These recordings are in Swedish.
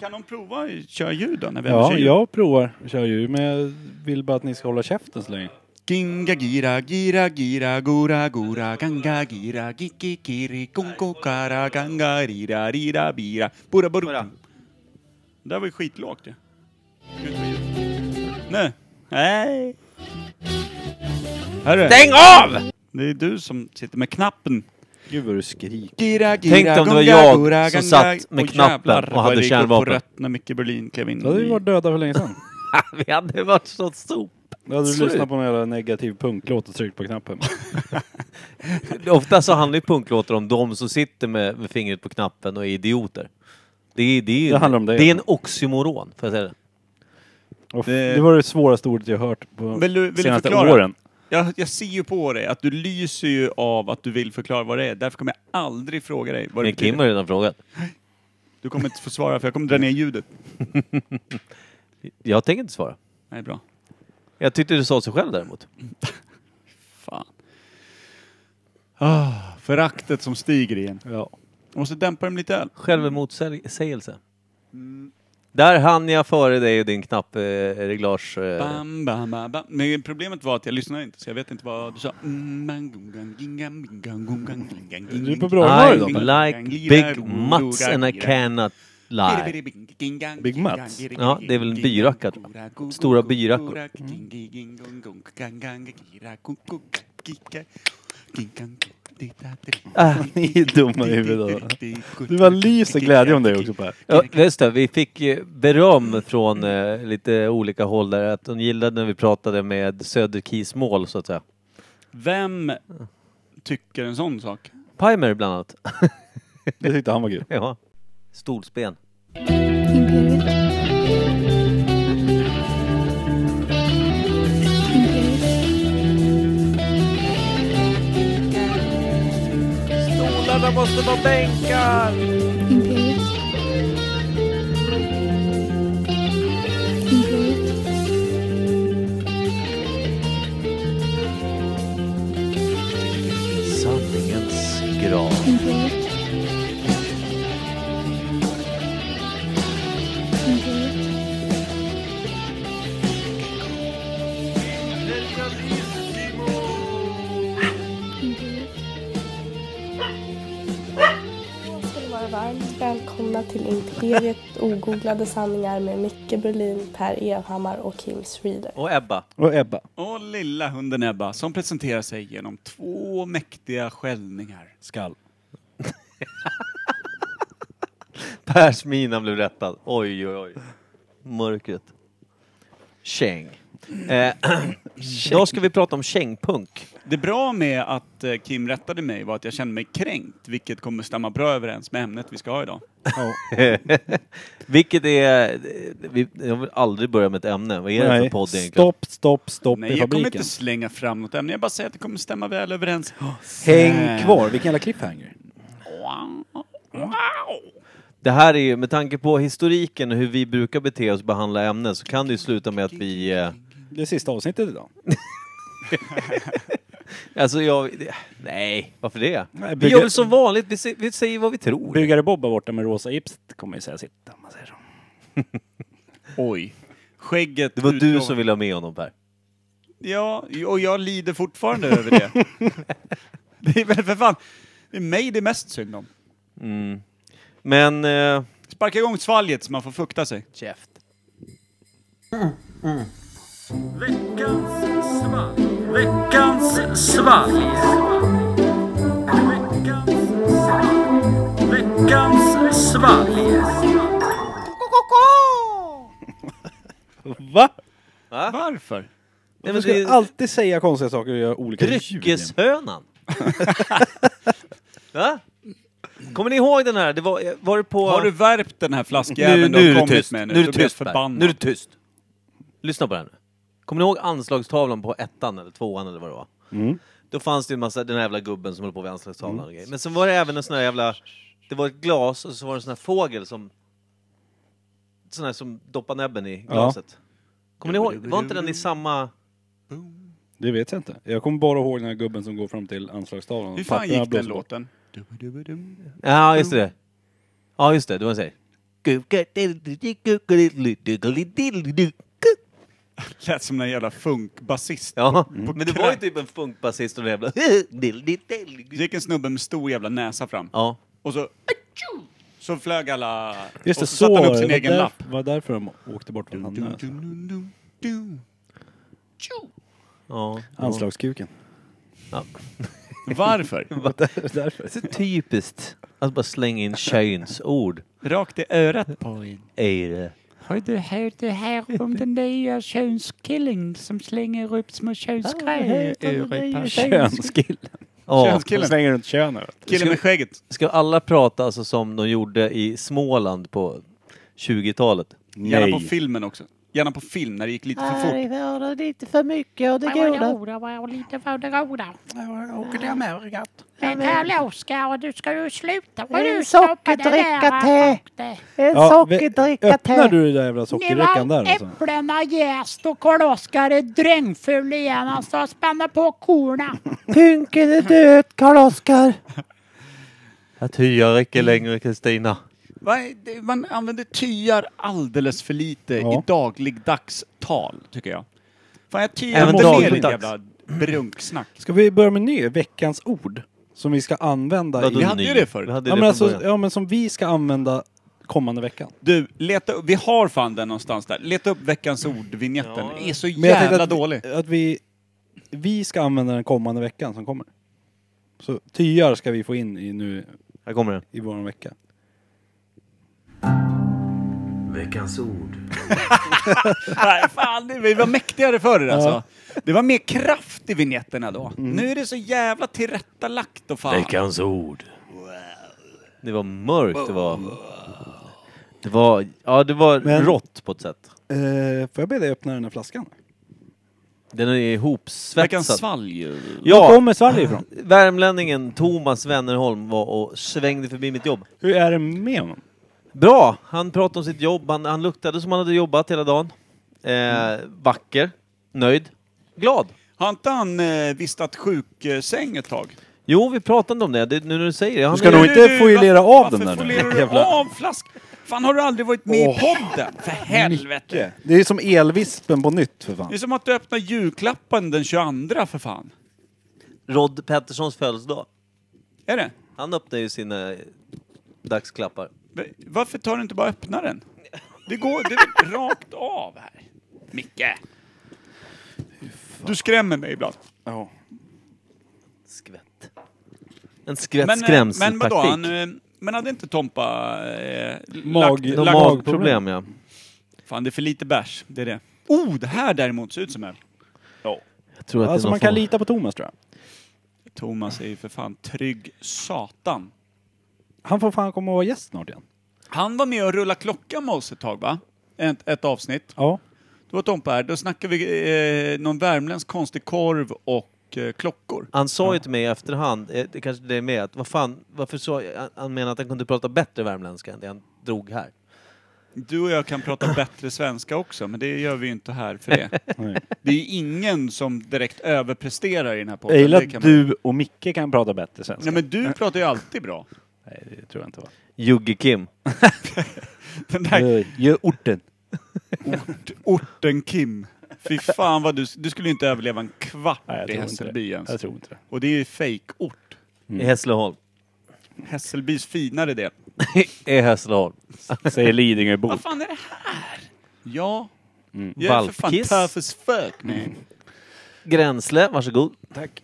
Kan de prova att köra ljud då när vi Ja, kör ljud? jag provar att köra ljud, men jag vill bara att ni ska hålla käften så länge. Ginga gira gira gira gora gora ganga gira giki kiri gongo kara ganga rira rira bira bura bura. Det där var ju skitlågt ju. Nej. Nej. Hörru. Stäng av! Det är du som sitter med knappen. Gud vad du skriker. Gira, gira, Tänk om det var jag gora, som satt med knappen jävlar, och hade kärnvapen. rött när Micke Berlin klev in. Då hade vi varit döda för länge sedan. Vi hade varit så sop. Då hade du lyssnat på en jävla negativ punklåt och tryckt på knappen. Ofta så handlar ju punklåtar om de som sitter med, med fingret på knappen och är idioter. Det är, det är, ju- Det handlar om det. det är en oxymoron, får jag säga det. Det- det var det svåraste ordet jag hört på Vill du, vill du senaste förklara? åren. Jag, jag ser ju på dig att du lyser ju av att du vill förklara vad det är. Därför kommer jag aldrig fråga dig vad det Men Kim betyder. har redan frågat. Du kommer inte få svara för jag kommer dra ner ljudet. Jag tänker inte svara. Nej, bra. Jag tyckte du sa sig själv däremot. Fan. Ah, föraktet som stiger igen. Ja. Jag måste dämpa dem lite öl. Där hann jag före dig och din knappreglage. Eh, Bam, bam, bam, bam. Men problemet var att jag lyssnade inte, så jag vet inte vad du sa. Mm, Du är på bra humör I like big mutts and I cannot lie. Big Mats? Ja, det är väl en byracka, tror jag. Stora byrackor. Ah, ni är dumma i huvudet. Du bara lyser glädje om dig också Per. Ja, just det, vi fick eh, beröm från eh, lite olika håll där, att de gillade när vi pratade med Söderkis mål så att säga. Vem tycker en sån sak? Pimer bland annat. Det tyckte han var kul. ja. Stolsben. Imperiet. Måste vara bänkar! Välkomna till Imperiet ogooglade sanningar med Micke Berlin, Per Evhammar och Kim Reader. Och Ebba. Och Ebba. Och lilla hunden Ebba som presenterar sig genom två mäktiga skällningar. Skall. Pers mina blev rättad. Oj, oj, oj. Mörkret. Käng. Eh, idag ska vi prata om kängpunk. Det bra med att eh, Kim rättade mig var att jag kände mig kränkt, vilket kommer stämma bra överens med ämnet vi ska ha idag. Vilket är... Vi, jag vill aldrig börja med ett ämne. Vad är det för Nej. podd egentligen? Stopp, stopp, stopp Nej, i jag kommer fabriken. inte slänga fram något ämne, jag bara säger att det kommer stämma väl överens. Häng kvar, vilken jävla cliffhanger. Det här är ju, med tanke på historiken och hur vi brukar bete oss och behandla ämnen så kan det ju sluta med att vi... Eh, Det är sista avsnittet idag. alltså jag... det- Nej, varför det? Nej, Vi bygga- gör väl som vanligt, vi, se- vi säger vad vi tror. Byggare Bob där borta med rosa gips kommer ju säga sitt om man säger så. Oj. Skägget Det var du utlovar- som ville ha med honom Per. Ja, och jag lider fortfarande över det. det är väl för fan, det är mig det är mest synd om. Mm. Men... Eh, Sparka igång svalget så man får fukta sig. käft. Veckans svalg. Veckans svalg. Va? Va? Varför? Nej, Du men ska det är alltid säga konstiga saker och göra olika dryckeshönan. Va? Kommer ni ihåg den här? Det var, var det på... Har du värpt den här flaskjäveln nu, du nu är har du kommit tyst. med Nu nu? är Då du blir jag tyst Per. förbannad. Nu är du tyst. Lyssna på här nu. Kommer ni ihåg anslagstavlan på ettan eller tvåan eller vad det var? Mm. Då fanns det ju en massa, den här jävla gubben som höll på vid anslagstavlan och grejer. Men så var det även en sån här jävla, det var ett glas och så var det en sån här fågel som, sån här som doppar näbben i glaset. Kommer ni ihåg? Var inte den i samma... Det vet jag inte. Jag kommer bara ihåg den här gubben som går fram till anslagstavlan. Hur fan gick den låten? Ja, just det. Ja, just det. Det var en säg. Lät som en jävla funkbasist. Ja, På men det var ju typ en funkbasist och en jävla... Det gick en snubbe med stor jävla näsa fram. Ja. Och så... Så flög alla... Just det, och så, så satte han upp sin Det egen där- lapp. var därför de åkte bort från alltså. Tjo. ja. Anslagskuken. ja. Varför? därför. Så typiskt. Att bara slänga in könsord. Rakt i örat på en. Är det? Har du hört det här om den nya könskillen som slänger upp små könsgrejer i örat på Könskillen. Ja. Könskillen. slänger runt du. Killen med skägget. Ska alla prata alltså som de gjorde i Småland på 20-talet? Gärna på Nej. filmen också. Gärna på film när det gick lite för fort. var det lite för mycket och det Det var lite för det goda. Men hallå Oskar, du ska ju sluta. Får du stoppa det där rakt det. Ja, vä- öppnar du det där jävla Nu sockerdrickan där har alltså? äpplena jäst och Karl-Oskar är drängfull igen. Han står och spänner på korna. Punken är död, Karl-Oskar. Jag tyar icke längre, Kristina. Man använder tyar alldeles för lite Ja. i dagligdags tal, tycker jag. Fan, jag tyar Även inte ner ditt jävla brunksnack. Ska vi börja med ny? Veckans ord. Som vi ska använda Vadå i... Vi hade ju det hade Ja det men, alltså, ja men som vi ska använda kommande veckan. Du, leta upp, vi har fan den någonstans där. Leta upp veckans ord-vinjetten. Ja. Den är så Men jävla att, dålig. Vi, att vi, vi ska använda den kommande veckan som kommer. Så tyar ska vi få in i nu Här kommer den. i vår vecka. Veckans ord. Nej, fan, det, vi var mäktigare förr alltså. Det var mer kraft i vinjetterna då. Nu är det så jävla tillrättalagt och fan. Veckans ord. Det var mörkt, det var... Det var, ja det var Men- rått på ett sätt. Eh, får jag be dig öppna den här flaskan? Den är Veckans ihopsvetsad. svalg ju. Var Ja, kommer Sverige ifrån? värmlänningen Thomas Wennerholm var och svängde förbi mitt jobb. Hur är det med honom? Bra! Han pratade om sitt jobb, han, han luktade som han hade jobbat hela dagen. Eh, vacker, nöjd, glad. Har inte han eh, vistat sjuksäng ett tag? Jo, vi pratade om det, det nu när du säger det. Han Du ska är- nog inte foilera av varför den där nu. foilerar du Jävla- av flask? Fan, har du aldrig varit med Åh. i podden? För helvete! Det är som elvispen på nytt för Det fan. är som att du öppnar julklappen den 22 för fan. Rod Petterssons födelsedag. Är det? Han öppnade ju sina dagsklappar. Va- Varför tar du inte bara öppna den? Det går det är rakt av här. Micke! Du skrämmer mig ibland. Ja. Skvätt. En skvätt Men, eh, skrämseltaktik. men vadå, han, eh, men hade inte Tompa eh, Mag- lagt, lagt, magproblem, ja. Fan, det är för lite bärs. Det är det. Oh, det här däremot ser ut som öl. Jag tror att Alltså det är man någon kan form- lita på Thomas tror jag. Thomas är ju för fan trygg satan. Han får fan komma och vara gäst snart igen. Han var med och rulla klockan med oss ett tag va? Ett, ett avsnitt. Ja. Då var Tompa här. Då snackade vi eh, någon värmländsk konstig korv och eh, klockor. Han sa ju till mig i efterhand, eh, det kanske det är med, att vad fan, varför så, han- han menar att han kunde prata bättre värmländska än det han drog här. Du och jag kan prata bättre svenska också, men det gör vi ju inte här för det. Det är ju ingen som direkt överpresterar i den här podden. Jag gillar det att man- du och Micke kan prata bättre svenska. Nej men du pratar ju alltid bra. Nej, det tror jag inte va. Jugge Kim. Den där Gör orten. ort, orten Kim. Fy fan vad du, du skulle inte överleva en kvart Nej, jag i tror inte Hässelby ens. Jag tror inte det. Och det är ju fake-ort. I Hässleholm. Hässelbys finare del. I Hässleholm. Säger Lidingöbo. Vad fan är det här? Ja, Mm. jag är för fan Valpkiss. tough as fuck man. Gränsle, varsågod. Tack.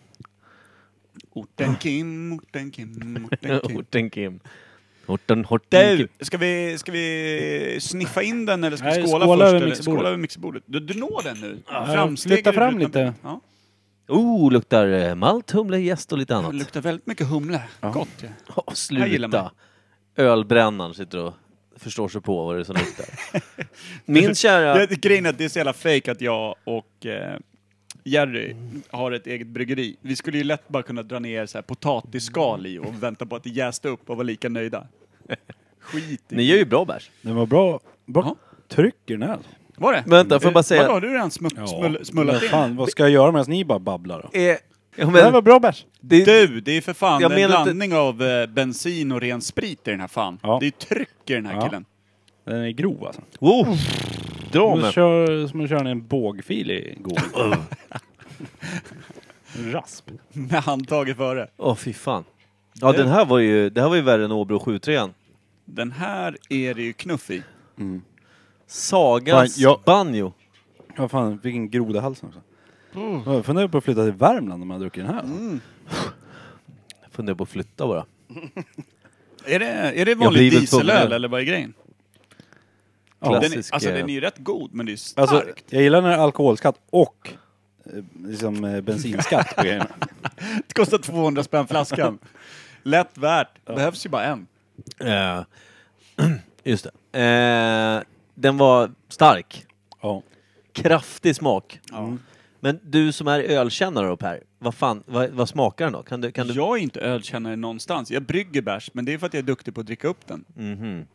Orten Kim, orten Kim, orten Kim. Orten Kim. Orten, orten Kim. Ska vi, ska vi sniffa in den eller ska vi Nej, skåla skåla först? över eller? mixerbordet. Skåla över mixerbordet. Du, du når den nu. Ja, flytta fram lite. Ja. Oh, luktar eh, malt, humle, jäst och lite Det annat. luktar väldigt mycket humle. Gott ja. Åh, Här gillar man. sluta. Ölbrännaren sitter och förstår sig på vad det är som luktar. Min kära... Det, grejen är att det är så jävla fake att jag och eh, Jerry har ett eget bryggeri. Vi skulle ju lätt bara kunna dra ner så här potatisskal i och vänta på att det jäste upp och vara lika nöjda. Skit i Ni gör ju bra bärs. Det var bra, bra tryck i den här. Var det? Vänta, får jag bara säga- Vadå, har du redan smuck, smull, smullat men in? fan, vad ska jag göra medan ni bara babblar då? Eh, ja, Det här var men, bra bärs. det, Du, det är för fan Jag en menar inte- blandning av eh, bensin och ren sprit i den här fan. Ja. Det är tryck i den här Ja. killen. Den är grov alltså. oh, dra med. köra, som att köra en bågfil i god. Rasp. Med handtaget före. Åh, fy fan. Ja, den här var ju, det här var ju värre än Åbro 73 Den här är det ju knuff i. Sagas Fan, jag- banjo. Ja fan, vilken groda i halsen också. Jag funderar på att flytta till Värmland om man har druckit den här. Jag funderar på att flytta bara. Är det, är det blir vanlig dieselöl eller vad är grejen? Ja. Den, är- Klassisk, alltså eh, den är ju rätt god men det är starkt. Alltså, jag gillar när det är alkoholskatt och eh, liksom eh, bensinskatt på grejerna. Det kostar 200 spänn flaskan. Lätt värt. Behövs ju bara en. Eh, just det. Eh, den var stark. Ja. Kraftig smak. Ja. Men du som är ölkännare då Per, vad fan, vad, vad smakar den då? Kan du, kan du... Jag är inte ölkännare någonstans. Jag brygger bärs, men det är för att jag är duktig på att dricka upp den. Mhm.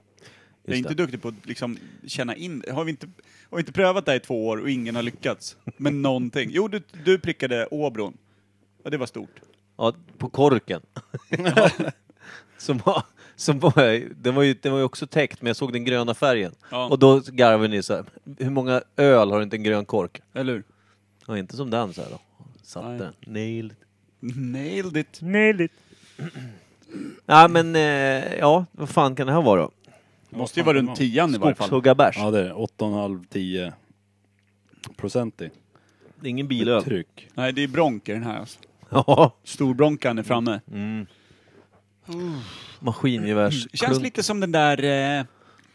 Jag är inte det. duktig på att liksom känna in Har vi inte, har vi inte prövat det här i två år och ingen har lyckats med någonting? Jo, du, du prickade Åbron. Ja, det var stort. Ja, på korken. som var, som var, den, var ju, den var ju också täckt, men jag såg den gröna färgen. Ja. Och då garvade ni så här, hur många öl har inte en grön kork? Eller hur? Ja, inte som den så här då. Satte Nej. den. Nailed. Nailed it. Nailed it. Nej men, eh, ja, vad fan kan det här vara då? Måste ju vara runt tian i varje fall. Skogshugga-bärs. Ja det är det. 8,5-10 procentig. Det är ingen bilöl. Tryck. Nej, det är bronker den här alltså. Ja. Storbronkan är framme. Mm. Maskingevärs. Det känns lite som den där... Eh,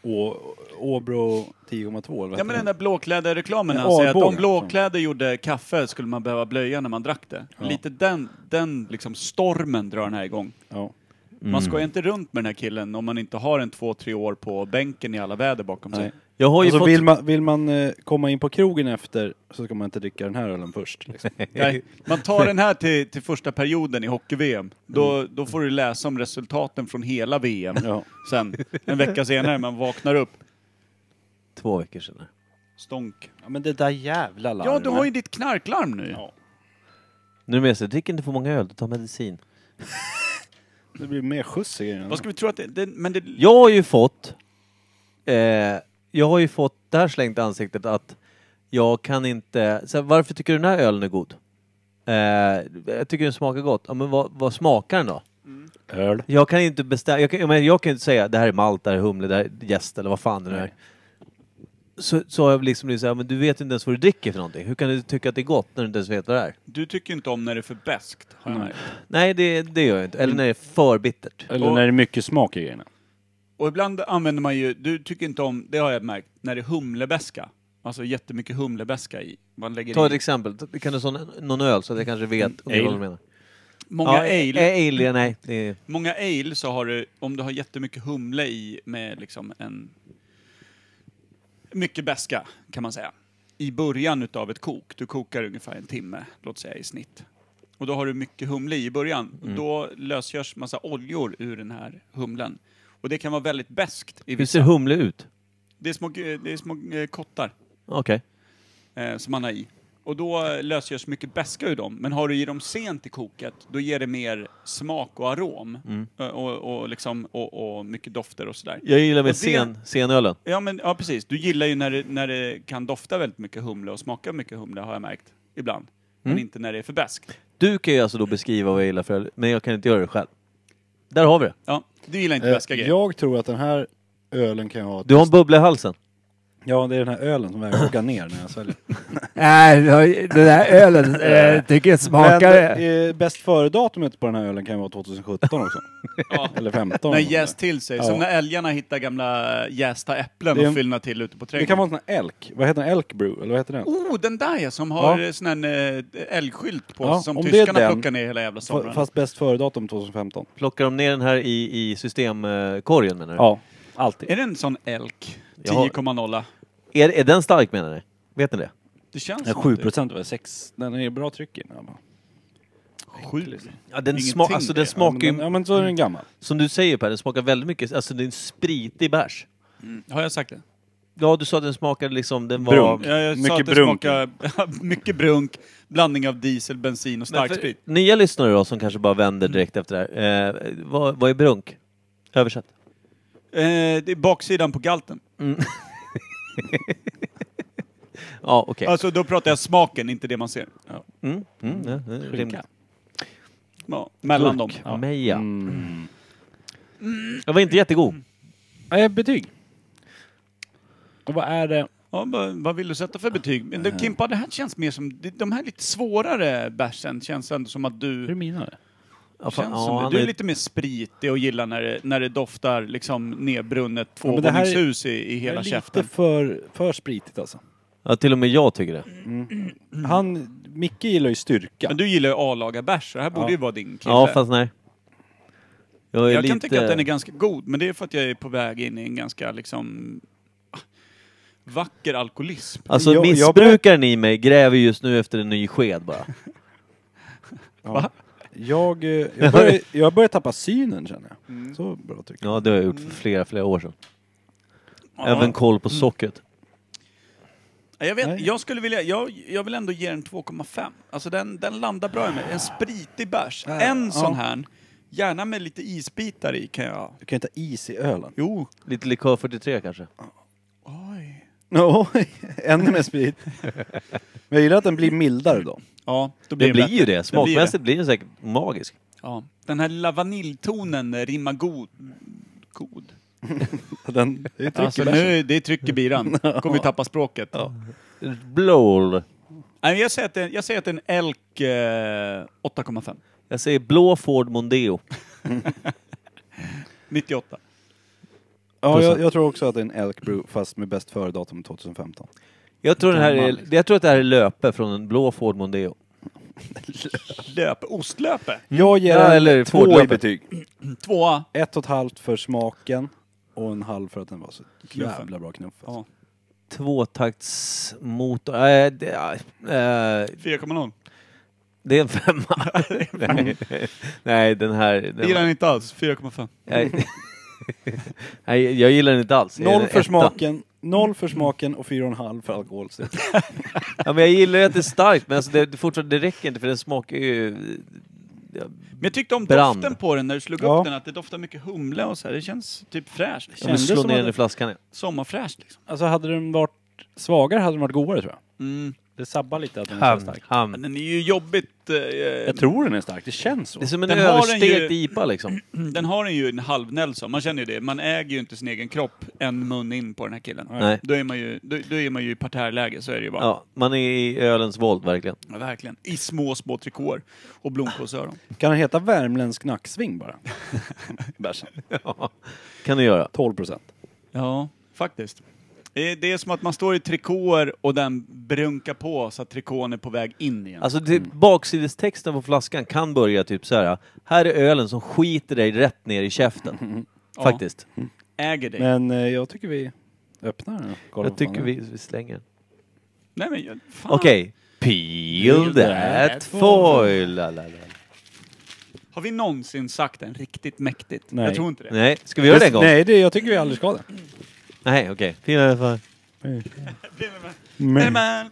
Å, Åbro 10,2 eller vad ja men den där blåkläder-reklamen. Ja, Han säger att om Arboga. blåkläder gjorde kaffe skulle man behöva blöja när man drack det. Ja. Lite den, den liksom stormen drar den här igång. Ja. Man ska ju inte runt med den här killen om man inte har en två, tre år på bänken i alla väder bakom sig. Nej. Jag har ju Alltså fått... vill man, vill man eh, komma in på krogen efter så ska man inte dricka den här ölen först. Liksom. Nej, man tar den här till, till första perioden i hockey-VM. Då, då får du läsa om resultaten från hela VM. Ja. Sen, en vecka senare, man vaknar upp. Två veckor sedan. Stånk. ja men det där jävla larmet. Ja, du har ju ditt knarklarm nu. Ja. Nu är det med sig, drick inte för många öl, du tar medicin. Det blir mer skjuts i grejerna. Vad ska vi tro att det... det men det Jag har ju fått... Eh, jag har ju fått det här slängt i ansiktet att jag kan inte... Så här, varför tycker du den här ölen är god? Eh, jag tycker den smakar gott. Ja, men vad, vad smakar den då? Öl. Jag kan inte bestämma... Jag kan, jag, menar, jag kan inte säga det här är malt, det här är humle, det här är jäst eller vad fan det nu är. Så, så har jag liksom blivit såhär, men du vet inte ens vad du dricker för någonting. Hur kan du tycka att det är gott när du inte ens vet vad det är? Du tycker inte om när det är för beskt, har jag Nej. märkt. Nej, det, det gör jag inte. Eller när det är för bittert. Eller Och- när det är mycket smak i grejerna. Och ibland använder man ju, du tycker inte om, det har jag märkt, när det är humlebeska. Alltså jättemycket humlebeska i. Man lägger Ta ett i exempel. Kan du sån, någon öl så att jag kanske vet ungefär vad du menar? många ja, ale. eh, ale, nej. Det är, Många ale så har du, om du har jättemycket humle i med liksom en... Mycket beska kan man säga. I början utav ett kok. Du kokar ungefär en timme, låt säga i snitt. Och då har du mycket humle i början. Och Då lösgörs massa oljor ur den här humlen. Och det kan vara väldigt beskt i hur ser humle ut? Det är små, det är små eh, kottar Okej. eh, som man har i. Och då lösgörs mycket beska ur dem. Men har du i dem sent i koket, då ger det mer smak och arom. Eh, Och, och, liksom, och, och mycket dofter och sådär. Jag gillar med det- sen, senölen. Ja, men, ja, precis. Du gillar ju när det, när det kan dofta väldigt mycket humle och smaka mycket humle, har jag märkt. Ibland. Men Mm. inte när det är för beskt. Du kan ju alltså då beskriva vad jag gillar för öl, men jag kan inte göra det själv. Där har vi det. Ja, du gillar inte Eh, beska grejer. jag tror att den här ölen kan jag ha... Du har en bubbla i halsen. Ja, det är den här ölen som vägrar åka ner när jag sväljer. Nej, den där ölen eh, tycker jag Men smakar... eh, bäst före-datumet på den här ölen kan ju vara 2017 också. Ja. Eller 15. När jäst till sig. Ja. Som när älgarna hittar gamla jästa äpplen Det är en- och fyllnar till ute på Det trädgården. kan vara en sån här elk. Vad heter den? Elk brew? Eller vad heter den? Oh, den där ja, som har Ja. ja. sån här eh, älgskylt på Ja, sig som om det är tyskarna den, plockar ner hela jävla Fa- sommaren. Fast bäst före-datum 2015. Plockar de ner den här i, i systemkorgen menar du? Ja, alltid. Är det en sån elk? Jag har- 10,0 Är, är den stark menar ni? Vet ni det? Det känns Ja, som 7 att det- procent var 6. Den är bra tryck i den. här, bara. Sju. Ja, den, Ingenting sma, alltså, det. den Ja, smakar men, ju, den, ja men så är den gammal. som du säger Per, den smakar väldigt mycket, alltså det är en spritig bärs. Har jag sagt det? Ja, du sa att den smakade liksom, den var... Brunk. Ja, jag Mycket sa att det brunk. smakar mycket brunk, blandning av diesel, bensin och Men för starksprit. Nya lyssnare då, som kanske bara vänder direkt efter det här. Eh, vad, vad är brunk? Översätt. Eh, det är baksidan på galten. Ja, okej. Alltså då pratar jag smaken, inte det man ser. Mm, mm, ja, det är rimligt. Ja, mellan dem. Ja. Meja. Mm. Den var inte jättegod. Eh, betyg. Och vad är det? Ja, vad, vad vill du sätta för betyg? Men det, Kimpa, det här känns mer som... De här lite svårare bärsen känns ändå som att Hur du... mina det? Ja, fan, Känns ja, som det. han Du är är- lite mer spritig och gillar när det, när det doftar liksom nedbrunnet men det här är- tvåvåningshus i, i Det är hela lite käften. för, för spritigt alltså. ja, till och med jag tycker det. Han, Micke gillar ju styrka. Men du gillar ju A-laga bärs, så det här borde Ja. ju vara din kille. Ja, fast nej. Jag är jag lite... kan tycka att den är ganska god, men det är för att jag är på väg in i en ganska liksom vacker alkoholism. Alltså Jag- jag missbrukaren i mig gräver just nu efter en ny sked bara. Ja. Jag, eh, jag, börjar, jag börjar tappa synen känner jag. Så bra tycker jag. Ja, det har jag gjort för flera, flera år sedan. Ja. Även koll på sockret. Ja, Jag, vet, Nej. jag skulle vilja, jag, jag vill ändå ge den 2,5. Alltså den, den landar bra i mig. En spritig bärs. Ja, En ja. sån här, gärna med lite isbitar i kan jag... Du kan ju ta is i ölen. Jo. Lite likör 43 kanske. Oj. Oj, ännu mer sprit. Men jag gillar att den blir mildare då. Ja, då Det blir blir bättre. ju det. blir Smakmässigt blir den säkert magisk. Ja. Den här lilla vaniljtonen rimmar god. God. Den, det är tryck Alltså i bärsen. nu, det är tryck i biran. Kommer vi tappa språket. Blål. Nej, jag, säger att det, jag säger att det är en Elk eh, 8,5. Jag säger blå Ford Mondeo. 98. Ja, jag, jag tror också att det är en Elk Brew fast med bäst före-datum 2015. Jag tror, den här är, Gammal. jag tror att det här är löpe från en blå Ford Mondeo. Löpe, ostlöpe. Jag ger Ja, den eller två i Ford-löpet. betyg. Tvåa. Ett och ett halvt för smaken och en halv för att den var så Knuffen. jävla bra knuff. Alltså. Ja. Tvåtaktsmotor. Äh, det, äh, 4,0. det är en femma. Nej. Nej, den här... Den Det gillar han inte alls. 4,5. Nej. Nej, jag gillar den inte alls. Jag Noll för etta. smaken, noll för smaken och fyra och en halv för alkoholstyrka. Ja, men jag gillar ju att det är starkt, men alltså det, det, fortfarande, det räcker inte för den smakar ju... Ja, Men jag tyckte om Brand. doften på den när du slog Ja. upp den, att det doftar mycket humle och så här. Det känns typ fräscht. Det Kändes som ner den i flaskan. Ja. sommarfräscht liksom. Alltså hade den varit svagare hade den varit godare tror jag. Mm. Det sabbar lite att den är så stark. Ham. Men den är ju jobbigt... Eh, Jag tror den är stark, det känns så. Det är som en Den har den överstekt ju- IPA liksom. den har den ju en halv Nelson, man känner ju det. Man äger ju inte sin egen kropp en mun in på den här killen. Nej. Då är man ju, då, då är man ju i parterrläge, så är det ju bara. Ja, man är i ölens våld verkligen. Ja, verkligen. I små, små trikåer och blomkålsöron. Kan den heta värmländsk nacksving bara? Bärsen. Ja, kan du göra. 12 procent. Ja, faktiskt. Det är, som att man står i trikåer och den brunkar på så att trikån är på väg in igen. Alltså det, baksidestexten på flaskan kan börja typ så här. Här är ölen som skiter dig rätt ner i käften. Ja. Faktiskt. Äger dig. Men eh, jag tycker vi öppnar den och kollar Jag vad tycker vi, vi slänger. Nej men jag- fan. Okej. Peel that foil. La, la, la. Har vi någonsin sagt den riktigt mäktigt? Nej. Jag tror inte det. Nej, ska vi göra det en gång? Nej, det, jag tycker vi aldrig ska det. Nej, okej. Foil. Men, Men,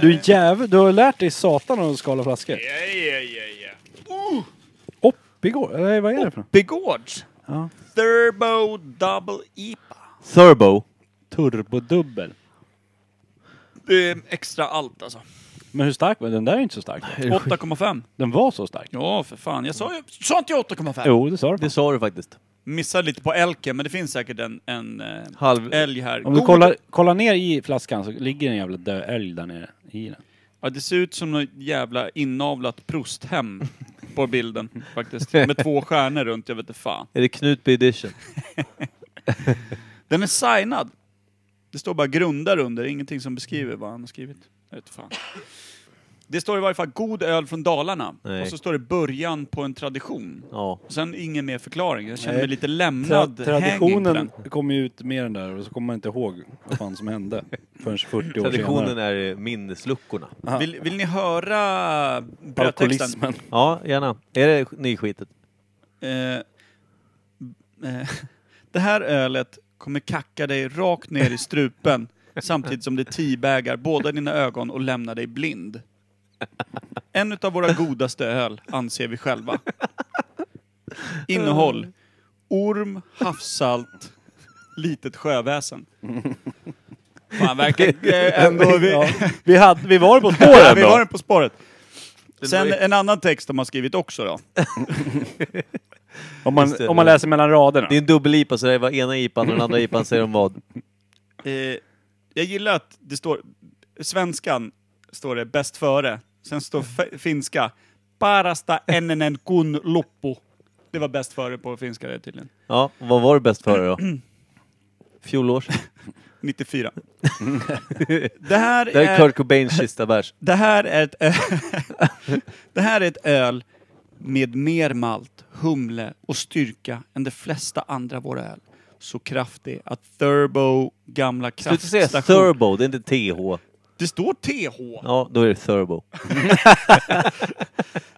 du är jävel, du har lärt dig satan att skala flaskor. Ja, ja, ja, ja. Upp igår, eller vad är det för något? Begårds. Ja. Turbo Double IPA. Turbo. Turbodubbel. Det är extra allt alltså. Men hur stark var den? Den där är inte så stark. 8,5. Den var så stark. Ja, för fan. Jag sa ju... Sa inte jag 8,5? Jo, det sa du. Det sa du faktiskt. Missade lite på elken, men det finns säkert en, en eh, Halv... älg här. Om du God- kollar, kollar ner i flaskan så ligger en jävla död älg där nere i den. Ja, det ser ut som något jävla inavlat prosthem på bilden faktiskt. Med två stjärnor runt, jag vet inte fan. Är det Knutby edition? Den är signad. Det står bara grundar under, ingenting som beskriver vad han har skrivit. Jag vet inte fan. Det står i varje fall god öl från Dalarna. Nej. Och så står det början på en tradition. Ja. Och sen ingen mer förklaring. Jag känner Nej. mig lite Tra lämnad på traditionen kom ju ut med den där och så kommer man inte ihåg vad fan som hände förrän 40 år Traditionen senare. är minnesluckorna. Vill, vill ni höra brödtexten? Ja, gärna. Är det nyskitet? Eh, eh, det här ölet kommer kacka dig rakt ner i strupen samtidigt som det teabagar båda dina ögon och lämnar dig blind. En utav våra godaste öl, anser vi själva. Innehåll. Orm, havssalt, litet sjöväsen. Fan, verkar eh, ändå... Vi, Ja. Vi, hade, vi var på spåren vi har den på spåret. Sen en annan text de har skrivit också då. Om man, Just det. om man läser mellan raderna. Det är en dubbel-IPA, så det var ena IPAn och den andra IPAn säger de vad? Eh, jag gillar att det står, svenskan står det bäst före, sen står finska parasta ennenen kun loppu. Det var bäst före på finska det tydligen. Ja, vad var det bäst för då? Fjolårs? 94. det, här Det är är, Kurt Cobains sista vers. det, här är ett det här är ett öl med mer malt, humle och styrka än de flesta andra våra öl. Så kraftig att Thurbo gamla Sluta säga kraftstation... Turbo, det är inte TH. Det står TH! Ja, då är det Turbo.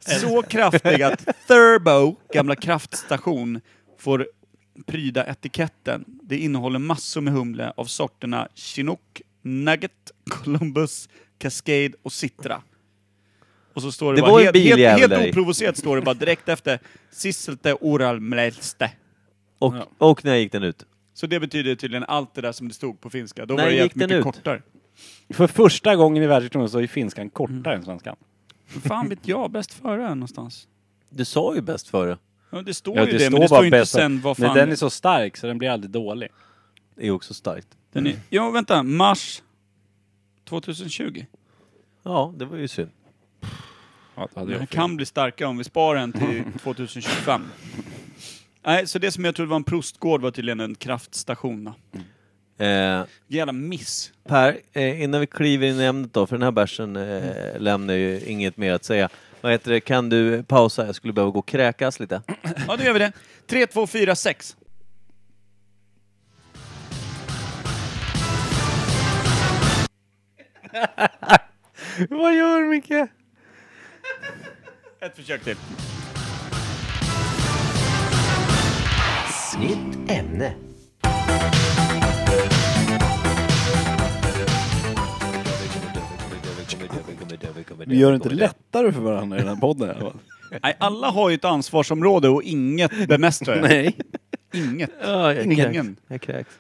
Så kraftig att Thurbo, gamla kraftstation, får pryda etiketten. Det innehåller massor med humle av sorterna Chinook, Nugget, Columbus, Cascade och Citra. Och så står det, Det bara var helt, helt, helt oprovocerat står det bara direkt efter Sisselte Oralmälste. Och, Ja. och när gick den ut? Så det betyder tydligen allt det där som det stod på finska. Då När var det gick den ut? kortare. För första gången i världshistorien så är finskan kortare än svenskan. Fan vet jag, bäst före någonstans. Du sa ju bäst före. Ja, det står Ja, ju det men det står ju inte bäst sen vad Men fan... den är så stark så den blir aldrig dålig. Det är också starkt. Den är, ja, vänta. Mars 2020. Ja, det var ju synd. Ja, det hade Den kan bli starkare om vi sparar den till 2025. Nej, så det som jag trodde var en prostgård var tydligen en kraftstation. då. Eh, Jävla miss. per, eh, innan vi kliver in i ämnet då, för den här bärsen eh, lämnar ju inget mer att säga. Vad heter det, kan du pausa? Jag skulle behöva gå och kräkas lite. Ja, då gör vi det. 3, 2, 4, 6. Vad gör Micke? Ett försök till. Nytt ämne. Vi gör det inte lättare för varandra i den här podden i alla fall. Nej, alla har ju ett ansvarsområde och inget bemästrar jag. Nej. Inget. Ja, jag Ingen. kräks. Jag kräks.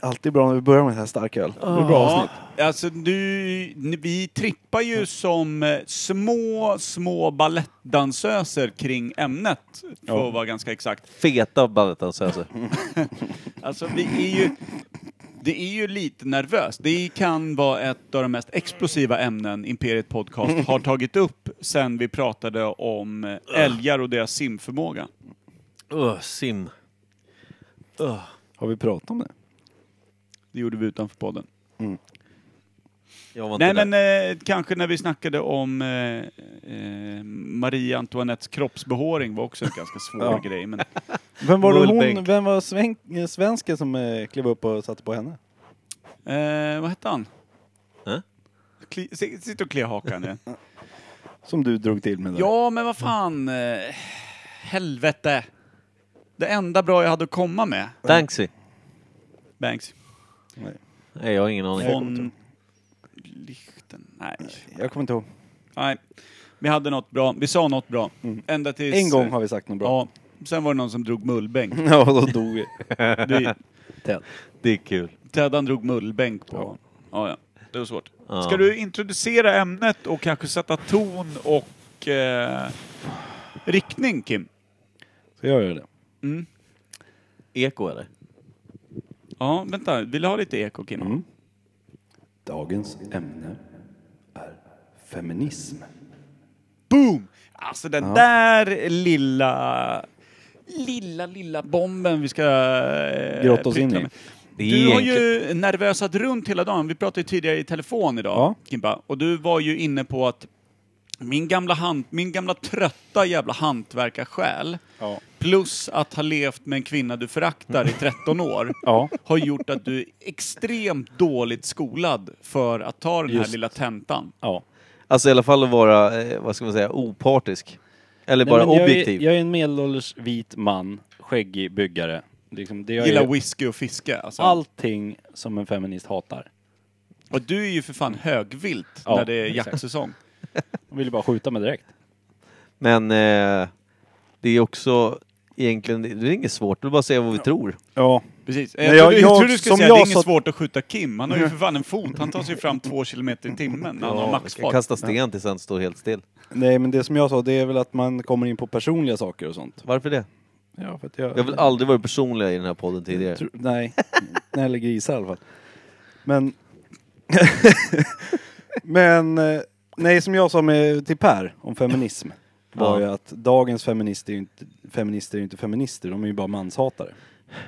Alltid bra när vi börjar med så här starköl. Det är bra avsnitt. Ja, alltså du, vi trippar ju som eh, små, små balettdansöser kring ämnet. För Ja. att vara ganska exakt. Feta balettdansöser. Alltså vi är ju... Det är ju lite nervöst. Det kan vara ett av de mest explosiva ämnen Imperiet Podcast har tagit upp sen vi pratade om eh, älgar och deras simförmåga. Uh, sim. Uh. Har vi pratat om det? Det gjorde vi utanför podden. Inte Nej där. men eh, kanske när vi snackade om eh, eh, Marie Antoinettes kroppsbehåring var också en ganska svår Ja. grej. Men Vem var, det hon, Mullbänk. vem var sven, eh, svensken som eh, klev upp och satte på henne? Eh, vad hette han? Eh? Kli, si- sitt och klia hakan igen. Som du drog till med där. ja, men vad fan. Eh, helvete. Det enda bra jag hade att komma med. Banksy. Banks. Nej, jag har ingen aning. Von Lichten. Nej. Jag kommer inte ihåg. Nej. Vi hade något bra. Vi sa något bra. Ända tills... En gång har vi sagt något bra. Ja. Sen var det någon som drog mullbänk. Ja, då dog vi. Det, Ted. Det är kul. Teddan drog mullbänk på... Ja, ja. Det var svårt. Ja. Ska du introducera ämnet och kanske sätta ton och eh, riktning, Kim? Så jag gör det. Mm. Eko eller? Ja, vänta. Vill du ha lite eko, Kim? Mm. Dagens ämne är feminism. Boom! Alltså den där lilla, lilla, lilla bomben vi ska eh, Grotta oss in i. Du har ju nervösat runt hela dagen. Vi pratade ju tidigare i telefon idag, Ja. Kimpa. Och du var ju inne på att min gamla, hand, min gamla trötta jävla hantverkarsjäl, Ja. plus att ha levt med en kvinna du föraktar i 13 år, Ja. har gjort att du är extremt dåligt skolad för att ta den här Just. lilla tentan. ja. Alltså i alla fall att vara, eh, vad ska man säga, opartisk. Eller Nej, bara men jag är- objektiv. Jag är en medelålders vit man, skäggig byggare. Liksom, det jag Gillar är whisky och fiske. Alltså. allting som en feminist hatar. Och du är ju för fan högvilt Ja, när det är exakt. jaktsäsong. De vill ju bara skjuta mig direkt. Men eh, det är också egentligen, det är inget svårt, det är bara att säga vad vi tror. Ja. Precis. Jag, jag- jag, jag- trodde du skulle som säga jag det är inget sa- svårt att skjuta Kim. Han har ju för fan en fot. Han tar sig fram två kilometer i timmen när han har Ja, maxfart. kasta sten tills han står helt still. Nej men det som jag sa det är väl att man kommer in på personliga saker och sånt. Varför det? Ja, för att jag... Jag har väl aldrig varit personlig i den här podden tidigare. Tro- Nej, när det gäller grisar i alla fall. Men... Men... eh, Nej, som jag sa med, till Per om feminism var ju att dagens feminister är ju inte, feminister är ju inte feminister, de är ju bara manshatare.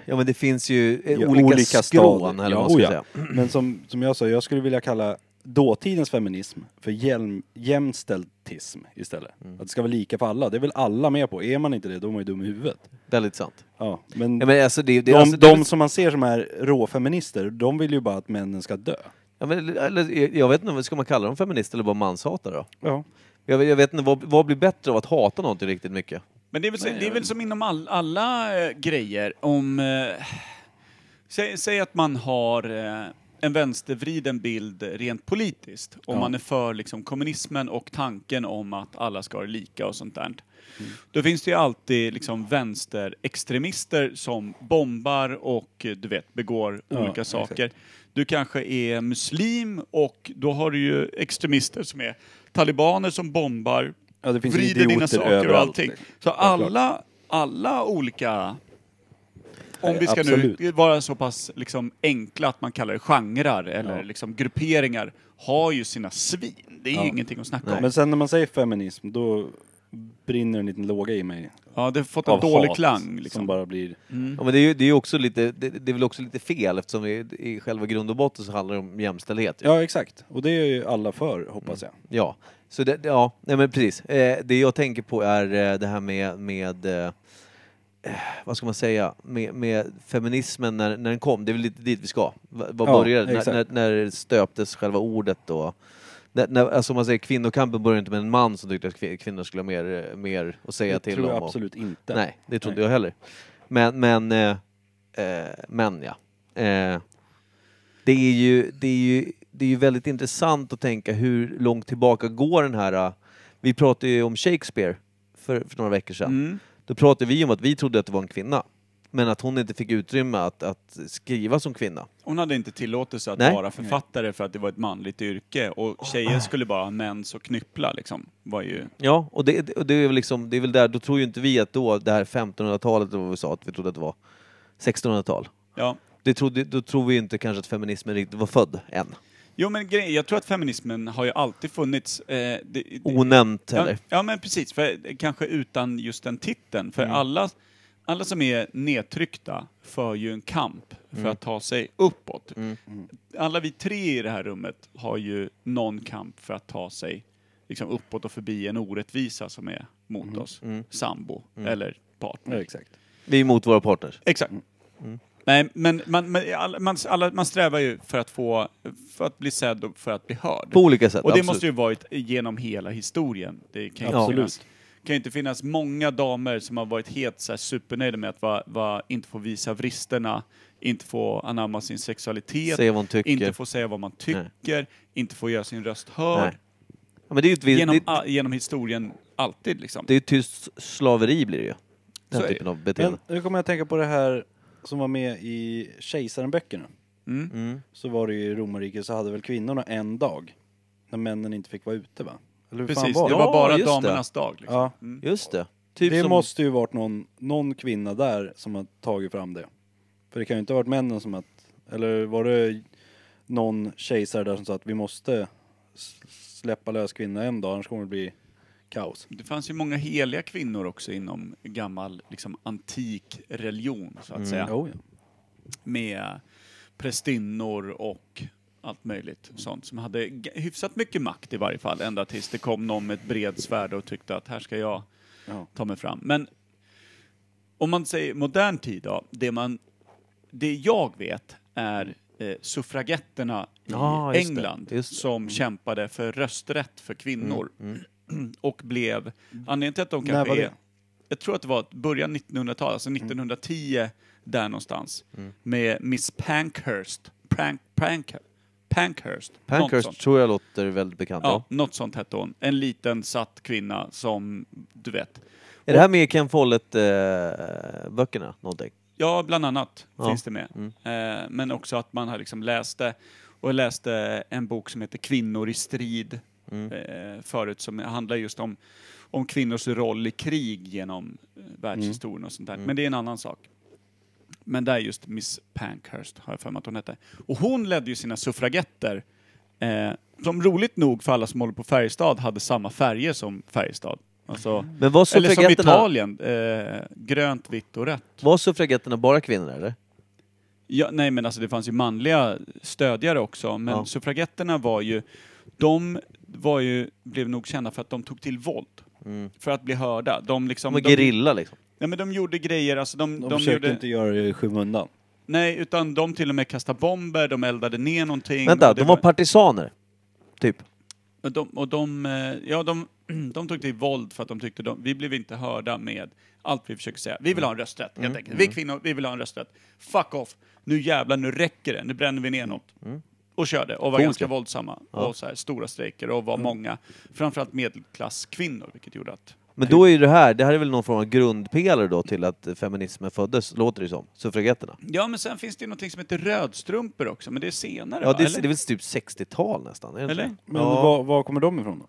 Ja men det finns ju eh, Ja, olika, olika skrån stadier. eller vad man ska oh ja. säga. Men som, som jag sa, jag skulle vilja kalla dåtidens feminism för jäm, jämställdism istället. Att det ska vara lika för alla. Det är väl alla med på. Är man inte det, då är man ju dum i huvudet. Väldigt sant. Ja, men, Ja, men alltså det, det, de, alltså, det, de som man ser som är råfeminister, de vill ju bara att männen ska dö. Ja, men, eller, jag vet inte, ska man kalla dem feminister eller bara manshatare då? Ja. Jag, vet- jag vet inte, vad, vad blir bättre av att hata någonting riktigt mycket? Men det är väl, så, det är väl som inom all, alla eh, grejer om... Eh, säg, säg att man har eh, en vänstervriden bild rent politiskt. Om Ja. man är för liksom, kommunismen och tanken om att alla ska vara lika och sånt där. Då finns det ju alltid liksom, vänsterextremister som bombar och du vet, begår Ja, olika exakt. saker. Du kanske är muslim och då har du ju extremister som är talibaner som bombar, Ja, det vrider dina saker överallt, och allting. Så alla, alla olika... Om vi ska Absolut. nu vara så pass liksom enkla att man kallar det genrer eller Ja. liksom grupperingar, har ju sina svin. Det är ju Ja. ingenting att snacka om. Men sen när man säger feminism, då brinner en liten låga i mig. Ja, det har fått en dålig hat, klang. Som Liksom. bara blir... Ja, men det är ju det är ju också lite, det, det är väl också lite fel eftersom i, i själva grund och botten så handlar det om jämställdhet. Ja, exakt. Och det är ju alla för, hoppas jag. Ja, så det, ja, nej men precis. Eh, det jag tänker på är eh, det här med, med eh, vad ska man säga, med, med feminismen när, när den kom. Det är väl lite dit vi ska. Vad Ja, började det? När, när, när det stöptes själva ordet och när, när, alltså man säger kvinnokampen började inte med en man som tyckte att kvin- kvinnor skulle ha mer, eh, mer att säga Det till tror om. jag och- absolut inte. Nej, det tror inte Nej. jag heller. Men, men, eh, eh, men ja. Eh, det är ju, det är ju, det är ju väldigt intressant att tänka hur långt tillbaka går den här... eh, Vi pratade ju om Shakespeare för, för några veckor sedan. Mm. Då pratade vi om att vi trodde att det var en kvinna. Men att hon inte fick utrymme att, att skriva som kvinna. Hon hade inte tillåtelse att Nej. vara författare för att det var ett manligt yrke och tjejer skulle bara ha mens och knyppla liksom. Var ju... Ja, och det, och det är väl liksom, det är väl där, då tror ju inte vi att då, det här 1500-talet, eller vad vi sa, att vi trodde att det var 1600-tal. Ja. Det trodde, då tror vi inte kanske att feminismen riktigt var född än. Jo men grej, jag tror att feminismen har ju alltid funnits. Eh, det, det, Onämnt Ja, eller? ja men precis, för, kanske utan just den titeln. För alla, alla som är nedtryckta för ju en kamp för att ta sig uppåt. Alla vi tre i det här rummet har ju någon kamp för att ta sig liksom, uppåt och förbi en orättvisa som är mot oss. Sambo eller partner. Ja, exakt. Vi är emot våra partners. Exakt. Nej, men man, man, man, alla, man strävar ju för att få, för att bli sedd och för att bli hörd. På olika sätt, Och det absolut. måste ju varit genom hela historien. Det kan ju inte finnas, kan ju inte finnas många damer som har varit helt så här supernöjda med att va, va, inte få visa vristerna, inte få anamma sin sexualitet, Säga vad hon tycker. inte få säga vad man tycker, inte få göra sin röst hörd. Nej. Ja, men det är ju ett, Genom, det, a, genom historien, alltid liksom. det är ju tyst slaveri blir det ju. Den Så är typen av beteende. Men nu kommer jag att tänka på det här som var med i Kejsaren-böckerna. Mm. Mm. Så var det ju i romarriket så hade väl kvinnorna en dag när männen inte fick vara ute va? Eller hur fan Precis, var det det? var Ja, bara det. damernas dag. Liksom. Ja. Mm. Just det. Typ det som, måste ju varit någon, någon kvinna där som har tagit fram det. För det kan ju inte ha varit männen som att, eller var det någon kejsare där som sa att vi måste släppa lös kvinnor en dag, annars kommer det bli kaos. Det fanns ju många heliga kvinnor också inom gammal liksom, antik religion, så att säga. Jo, ja. Med prästinnor och allt möjligt sånt som hade hyfsat mycket makt i varje fall, ända tills det kom någon med ett bredsvärd och tyckte att här ska jag Ja. ta mig fram. Men om man säger modern tid då, det man, det jag vet är eh, suffragetterna i det. England det. som kämpade för rösträtt för kvinnor. Och blev, anledningen till att de När kanske var är, det? jag tror att det var början 1900-tal, alltså 1910 där någonstans, med Miss Pankhurst. Prank, prank, Pankhurst. något Pankhurst sånt. tror jag låter väldigt bekant. Ja, Ja. något sånt hette hon. En liten satt kvinna som, du vet. Är det här med Ken Follett-böckerna någonting? Ja, bland annat Ja. finns det med. Eh, men också att man har liksom läste, och läste en bok som heter Kvinnor i strid eh, förut, som handlar just om, om kvinnors roll i krig genom eh, världshistorien och sånt där. Men det är en annan sak. Men där är just Miss Pankhurst, har jag för mig att hon hette. Och hon ledde ju sina suffragetter, eh, som roligt nog för alla som håller på Färjestad, hade samma färger som Färjestad. Alltså, Men var eller som Italien, eh, grönt, vitt och rött. var suffragetterna bara kvinnor eller? Ja, nej men alltså det fanns ju manliga stödjare också, men Ja. suffragetterna var ju, de var ju, blev nog kända för att de tog till våld. För att bli hörda. De liksom... De var gerilla liksom. Nej men de gjorde grejer, alltså de, De, de, försökte gjorde... inte göra det i skymundan. Nej, utan de till och med kastade bomber, de eldade ner någonting. Vänta, de var partisaner? Typ? Och de, och de, eh, ja, de, de tog till våld för att de tyckte de, vi blev inte hörda med allt vi försöker säga. Vi vill ha en rösträtt, helt enkelt. Vi kvinnor, vi vill ha en rösträtt. Fuck off! Nu jävlar, nu räcker det. Nu bränner vi ner något. Och körde, och var Coolt ganska ju. våldsamma. Och så här, stora strejker, och var många. Framförallt medelklasskvinnor, vilket gjorde att... Men då är ju det här, det här är väl någon form av grundpelare då till att feminismen föddes, låter det som. Suffragetterna. Ja, men sen finns det ju någonting som heter rödstrumpor också, men det är senare Ja, va? det är, Eller? det är väl typ 60-tal nästan? Är det inte Eller? det? Men ja. var, var kommer de ifrån då?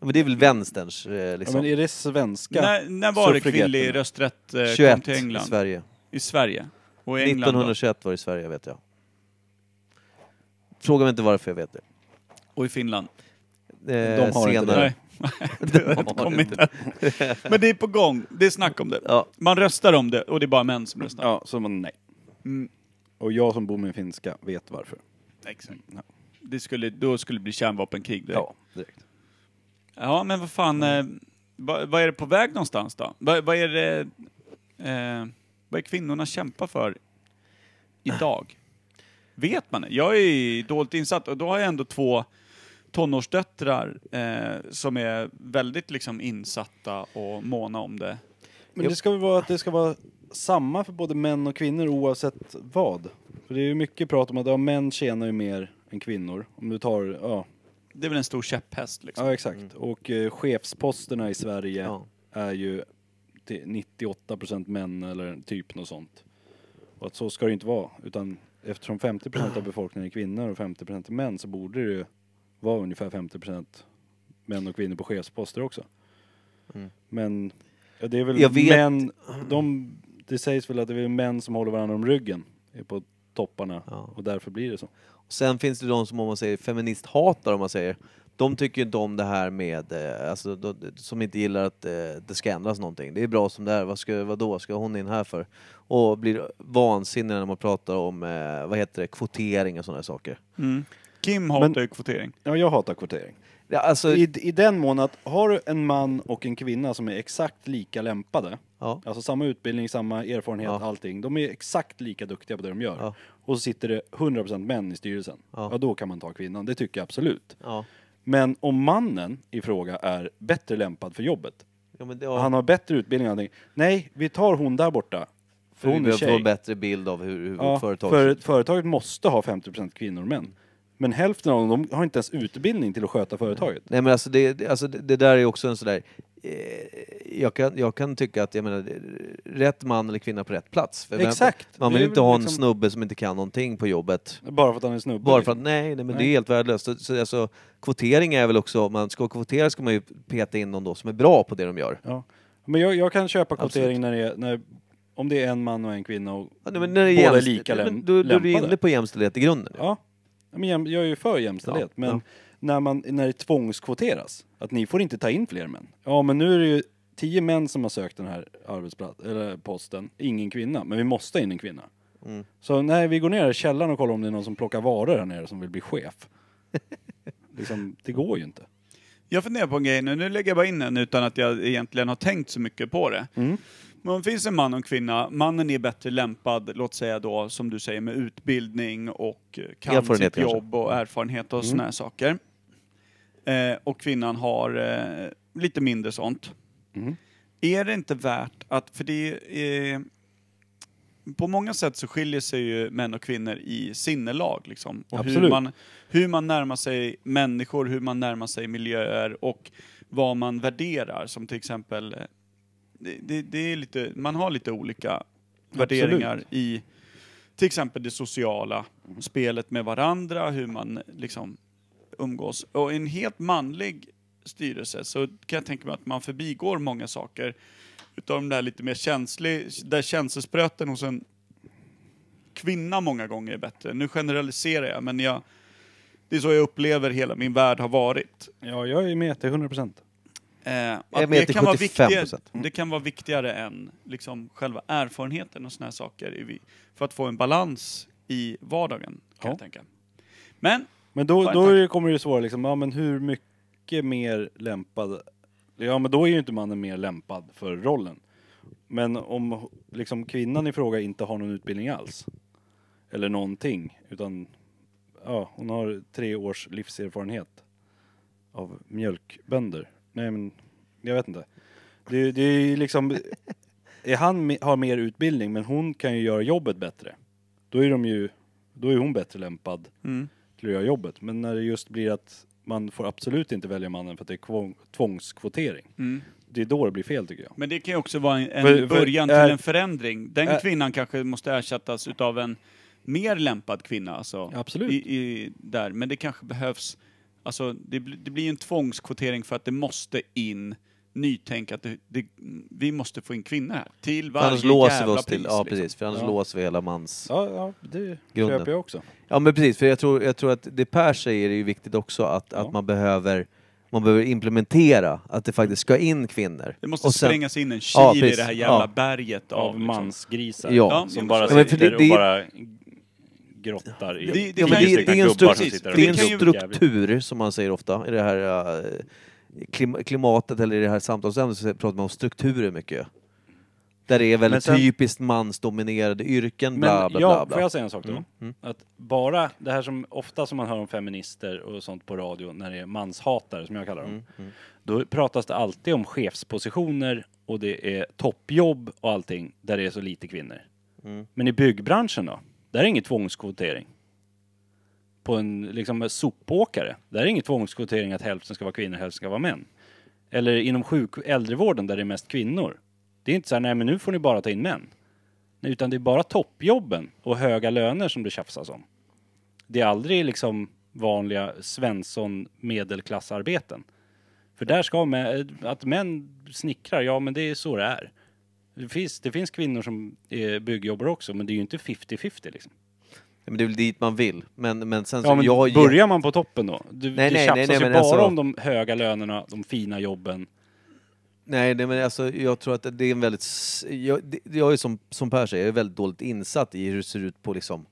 Ja, men det är väl vänsterns eh, Ja, liksom. men är det svenska när, när var det suffragetterna? kvinnlig rösträtt eh, 21 kom till i England? Sverige. I Sverige. Och i England då? 1921 var det i Sverige vet jag. Fråga mig inte varför jag vet det. Och i Finland? Eh, De har inte senare. det. Nej. det har kommit än. Men det är på gång. Det är snack om det. Ja. Man röstar om det och det är bara män som röstar. Ja, så man nej. Mm. Och jag som bor med finska vet varför. Exakt. Ja, Det skulle, då skulle det bli kärnvapenkrig direkt. ja direkt. Ja, men vad fan. Eh, vad, vad är det på väg någonstans då? Vad, vad är det... Eh, vad är kvinnorna kämpar för idag? Vet man det? Jag är dåligt insatt och då har jag ändå två tonårsdöttrar eh, som är väldigt liksom insatta och måna om det. Men det ska väl vara att det ska vara samma för både män och kvinnor oavsett vad. För det är ju mycket prat om att ja, män tjänar ju mer än kvinnor. Om du tar, ja, Det är väl en stor käpphäst liksom. ja exakt. Och eh, chefsposterna i Sverige Ja. är ju till 98% män eller typ något sånt. Och att så ska det inte vara. Utan eftersom 50% av befolkningen är kvinnor och 50% är män så borde det ju vara ungefär 50% män och kvinnor på chefsposter också. Mm. Men ja, det är väl Jag män, de, det sägs väl att det är män som håller varandra om ryggen på topparna Ja. och därför blir det så. Sen finns det de som om man säger feministhatar om man säger. De tycker ju inte om det här med, eh, alltså, då, som inte gillar att eh, det ska ändras någonting. Det är bra som det är, vad, ska, vad då ska hon in här för? Och blir vansinniga när man pratar om, eh, vad heter det, kvotering och sådana saker. Mm. Kim hatar Men- ju kvotering. Ja, jag hatar kvotering. Ja, alltså, I, I den mån att har du en man och en kvinna som är exakt lika lämpade, ja, alltså samma utbildning, samma erfarenhet, Ja. allting, de är exakt lika duktiga på det de gör. Ja. Och så sitter det 100% män i styrelsen. Ja. Ja. då kan man ta kvinnan, det tycker jag absolut. ja. Men om mannen i fråga är bättre lämpad för jobbet, ja, men det, ja. han har bättre utbildning och allting, nej, vi tar hon där borta. För vi hon är behöver få tjej. en bättre bild av hur, hur Ja, företag för företaget måste ha 50% kvinnor och män. Men hälften av dem de har inte ens utbildning till att sköta företaget. Nej men alltså det, det- alltså det, det där är också en sådär... Eh, jag, kan, jag kan tycka att, jag menar, det- rätt man eller kvinna på rätt plats. För Exakt. Man Det vill inte ha en liksom- snubbe som inte kan någonting på jobbet. Bara för att han är snubbe. Bara för att, nej, nej men det Nej. är helt värdelöst. Så, så, alltså, kvotering är väl också, om man ska kvotera ska man ju peta in någon då som är bra på det de gör. Ja. Men jag, jag kan köpa kvotering när det är, när, om det är en man och en kvinna och Ja, nej, det båda är lika men läm- då, då är du lämpade. inne på jämställdhet i grunden. Ja, men jag är ju för jämställdhet. Ja, men. När, man, när det tvångskvoteras, att ni får inte ta in fler män. Ja, men nu är det ju tio män som har sökt den här arbetsplats, eller posten, ingen kvinna. Men vi måste ha in en kvinna. Mm. Så nej, vi går ner i källaren och kollar om det är någon som plockar varor här nere som vill bli chef. liksom, det går ju inte. Jag funderar på en grej nu, nu lägger jag bara in den utan att jag egentligen har tänkt så mycket på det. Mm. Men om det finns en man och en kvinna, mannen är bättre lämpad, låt säga då som du säger med utbildning och kan Erfarenhet sitt kanske. jobb och erfarenhet och Mm. såna här saker. Eh, och kvinnan har eh, lite mindre sånt. Mm. Är det inte värt att, för det är, på många sätt så skiljer sig ju män och kvinnor i sinnelag liksom. Och hur Absolut. man, hur man närmar sig människor, hur man närmar sig miljöer och vad man värderar. Som till exempel, eh, det, det, det är lite, man har lite olika värderingar i till exempel det sociala, spelet med varandra, hur man liksom umgås. Och i en helt manlig styrelse så kan jag tänka mig att man förbigår många saker utav de där lite mer känslig, där känselspröten hos en kvinna många gånger är bättre. Nu generaliserar jag, men jag, det är så jag upplever hela min värld har varit. Ja, jag är med till 100 procent. Eh, är att med det, till kan vara 75%. viktigare, det kan vara viktigare än liksom själva erfarenheten och såna här saker i för att få en balans i vardagen, kan Ja. jag tänka. Men, Men då, då är det- kommer det svåra liksom, ja men hur mycket mer lämpad, ja men då är ju inte mannen mer lämpad för rollen. Men om liksom kvinnan i fråga inte har någon utbildning alls, eller någonting, utan ja, hon har tre års livserfarenhet av mjölkbönder. Nej men, jag vet inte. Det, det är ju liksom, är han me- har mer utbildning men hon kan ju göra jobbet bättre. Då är de ju, då är hon bättre lämpad mm, att göra jobbet. Men när det just blir att man får absolut inte välja mannen för att det är kvång, tvångskvotering. mm. Det är då det blir fel tycker jag. Men det kan ju också vara en, en För- för- början till är- en förändring. Den är- kvinnan kanske måste ersättas utav en mer lämpad kvinna. Alltså, Absolut. I, i, där. Men det kanske behövs, alltså det, blir- det blir en tvångskvotering för att det måste in nytänk att det, det, vi måste få in kvinnor här. Till För annars varje låser vi jävla oss till, pris, ja liksom. precis, för annars Ja. låser vi hela mans... Ja, ja det Grunden. köper jag också. Ja men precis, för jag tror, jag tror att det Per säger är ju viktigt också att, Ja. att man behöver man behöver implementera att det faktiskt ska in kvinnor. Det måste Och sen- sprängas in en kil Ja, i precis. det här jävla Ja. berget av, Av liksom. mansgrisar. Ja. Som bara Ja, men för sitter det- och det- bara grottar i Det- det- Ja, men kan det, ju- är- en, gubbar som struktur, sitter och det är en kan ju- struktur, som man säger ofta, i det här eh, klim, klimatet eller i det här samtalsämnet så pratar man om strukturer mycket. Där det är väldigt sen- typiskt mansdominerade yrken, bla bla ja, bla. får jag säga en sak då? Mm, mm. Att bara det här som ofta som man hör om feminister och sånt på radio när det är manshatare som jag kallar dem. Mm, mm. Då pratas det alltid om chefspositioner och det är toppjobb och allting där det är så lite kvinnor. Mm. Men i byggbranschen då? Där är ingen tvångskvotering. På en liksom sopåkare, där är det ingen tvångskvotering att hälften ska vara kvinnor, hälften ska vara män. Eller inom sjuk äldrevården där det är mest kvinnor. Det är inte så här, nej men nu får ni bara ta in män. Nej, utan det är bara toppjobben och höga löner som det tjafsas om. Det är aldrig liksom vanliga Svensson medelklassarbeten. För där ska man, att män snickrar, ja men det är så det är. Det finns, det finns kvinnor som eh, är byggjobbare också, men det är ju inte 50-50 liksom. Men det är väl dit man vill. Men, men sen så, Ja, men jag, börjar man på toppen då? Du, Nej, det nej, tjafsas nej, nej, ju men bara alltså- om de höga lönerna, de fina jobben. Nej, nej men alltså, jag tror att det är en väldigt... Jag, det- jag är som, som Per säger, jag är väldigt dåligt insatt i hur det ser ut på liksom,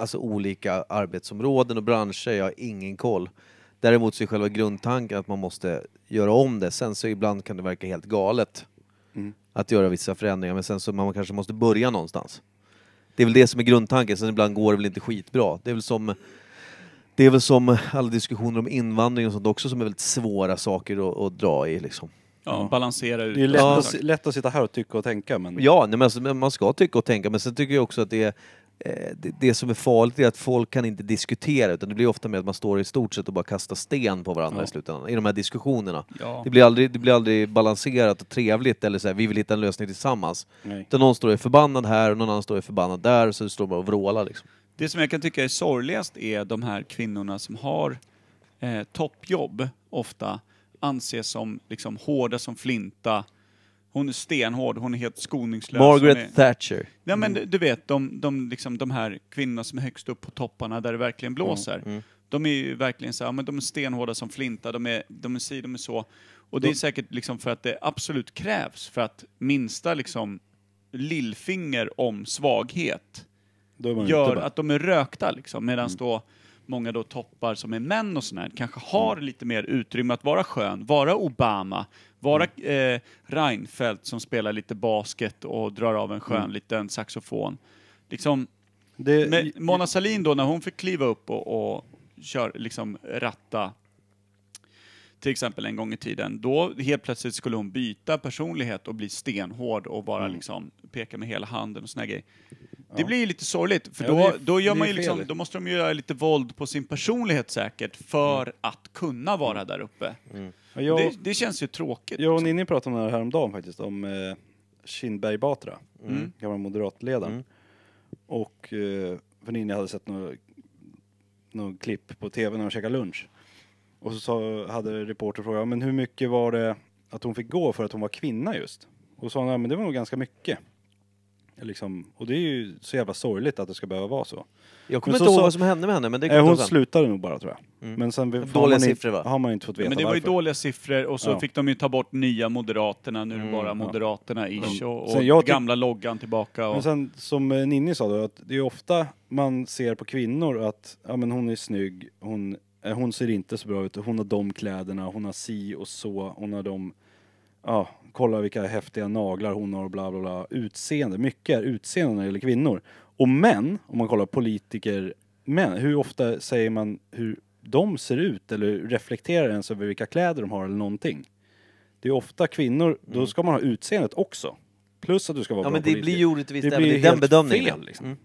alltså olika arbetsområden och branscher. Jag har ingen koll. Däremot så är själva grundtanken att man måste göra om det. Sen så ibland kan det verka helt galet Mm. att göra vissa förändringar, men sen så man kanske måste börja någonstans. Det är väl det som är grundtanken, sen ibland går det väl inte skitbra. Det är väl som det är väl som alla diskussioner om invandring och sånt också som är väldigt svåra saker att, att dra i liksom. Ja, balansera ut. Det är lätt, Ja. att, lätt att sitta här och tycka och tänka, men... Ja, nej, men alltså, man ska tycka och tänka, men sen tycker jag också att det är det, det som är farligt är att folk kan inte diskutera utan det blir ofta med att man står i stort sett och bara kastar sten på varandra Ja. i slutändan, i de här diskussionerna. Ja. Det blir aldrig, det blir aldrig balanserat och trevligt eller så här, vi vill hitta en lösning tillsammans. Nej. Utan någon står och är förbannad här och någon annan står och är förbannad där så står man och vrålar liksom. Det som jag kan tycka är sorgligast är de här kvinnorna som har eh, toppjobb, ofta anses som liksom hårda som flinta, Hon är stenhård, hon är helt skoningslös. Hon är, Margaret Thatcher. Ja men du- du vet, de, de, liksom, de här kvinnorna som är högst upp på topparna där det verkligen blåser. mm. De är ju verkligen så här, men de är stenhårda som flinta, de är, de är si, de är så. Och det är säkert liksom för att det absolut krävs för att minsta liksom lillfinger om svaghet gör. Mm. att de är rökta liksom. Medan då många då toppar som är män och sådär kanske har Mm. lite mer utrymme att vara skön, vara Obama, vara eh, Reinfeldt som spelar lite basket och drar av en skön Mm. liten saxofon. Liksom, Det, men Mona Sahlin då när hon fick kliva upp och, och kör, liksom ratta till exempel en gång i tiden, då helt plötsligt skulle hon byta personlighet och bli stenhård och bara Mm. liksom peka med hela handen och såna grejer. Det blir ju lite sorgligt, för Ja, då, är- då gör det man ju liksom, då måste de ju göra lite våld på sin personlighet säkert för Mm. att kunna vara där uppe. Ja, jag, Det, det känns ju tråkigt. jag och Ninni pratade om det här häromdagen faktiskt, om eh, Kinberg Batra, Mm. gamla moderatledaren. Mm. Och, eh, för Ninni hade sett något, klipp på tv när de käkade lunch. Och så sa, hade reporter frågat, "Ja, men hur mycket var det att hon fick gå för att hon var kvinna just? Och så sa hon, ja men det var nog ganska mycket. Liksom, och det är ju så jävla sorgligt att det ska behöva vara så. Jag kommer Men inte så ihåg vad som hände med henne, men det Nej, kommer hon slutade nog bara tror jag. Mm. Men sen har Dåliga man, siffror, va? har man inte fått veta Men det var ju varför. dåliga siffror och så Ja. fick de ju ta bort nya Moderaterna, nu är det Mm, bara ja. Moderaterna ish och, och jag gamla loggan tillbaka. Och, Men sen som eh, Ninni sa då, att det är ofta man ser på kvinnor att ja, men hon är snygg, hon, eh, hon ser inte så bra ut, hon har de kläderna, hon har si och så, hon har de, ja, kolla vilka häftiga naglar hon har och bla bla bla. Utseende, mycket är utseende när det gäller kvinnor. Och män, om man kollar politiker, män, hur ofta säger man hur de ser ut eller reflekterar ens över vilka kläder de har eller någonting? Det är ofta kvinnor, då ska man ha utseendet också. Plus att du ska vara Mm. Ja bra men det politiker. blir ju orättvist Det även blir i den bedömningen. fel, liksom. Mm.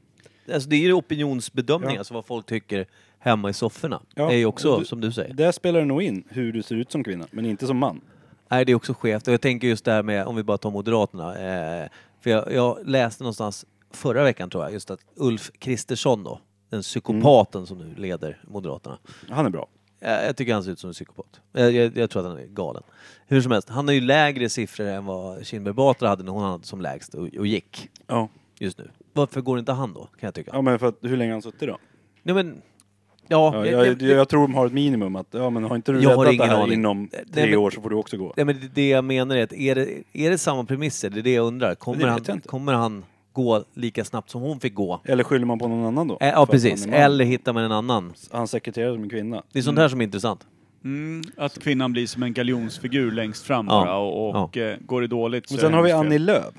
Alltså det är ju opinionsbedömning, Ja. alltså vad folk tycker hemma i sofforna. Ja, Det är ju också, du- som du säger. Där spelar det nog in hur du ser ut som kvinna, men inte som man. Nej, det är också skevt. Och jag tänker just det här med, om vi bara tar Moderaterna. Eh, för jag, jag läste någonstans förra veckan tror jag, just att Ulf Kristersson då, den psykopaten som nu leder Moderaterna. Han är bra. Eh, jag tycker han ser ut som en psykopat. Jag, jag, jag tror att han är galen. Hur som helst, han har ju lägre siffror än vad Kinberg Batra hade när hon hade som lägst och, och gick Ja. just nu. Varför går inte han då, kan jag tycka? Ja men för att, hur länge har han suttit då? Nej men, ja, Ja, jag, jag, jag, tror de har ett minimum att, ja men har inte du Jag räddat det här aning. inom Nej, tre men- år så får du också gå. Nej, men det- det jag menar är att är det, är det samma premisser? Det är det jag undrar. Kommer, Det han, kommer han gå lika snabbt som hon fick gå? Eller skyller man på någon annan då? För Ja precis, eller hittar man en annan. Han sekreterar som en kvinna. Det är sånt här som är intressant. Mm, att kvinnan blir som en galjonsfigur längst fram Ja. bara och, och eh, går det dåligt så Och är sen har vi. Annie Lööf.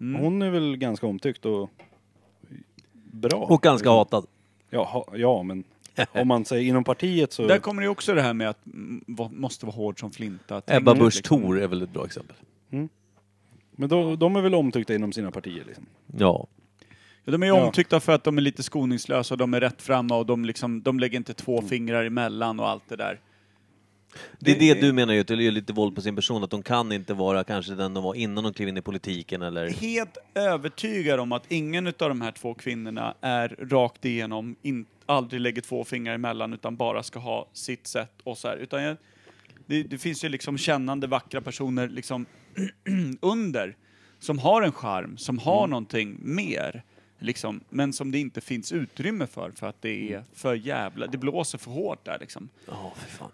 Mm. Hon är väl ganska omtyckt och bra. Och ganska hatad. Ja, ha, ja men om man säger inom partiet så... Där kommer det ju också det här med att mm, va- måste vara hård som flinta. Ebba Busch liksom. Thor är väl ett bra exempel. Men då, de är väl omtyckta inom sina partier liksom. Ja. Ja, de är ju Ja. omtyckta för att de är lite skoningslösa och de är rätt framma och de, liksom, de lägger inte två Mm. fingrar emellan och allt det där. Det är det du menar ju, att det är lite våld på sin person, att de kan inte vara kanske den de var innan de klev in i politiken eller... Helt övertygad om att ingen av de här två kvinnorna är rakt igenom, in, aldrig lägger två fingrar emellan utan bara ska ha sitt sätt och så här. Utan jag, det, det finns ju liksom kännande, vackra personer liksom under som har en charm, som har Mm. någonting mer. Liksom, men som det inte finns utrymme för, för att det Mm. är för jävla... Det blåser för hårt där liksom. Ja, för fan.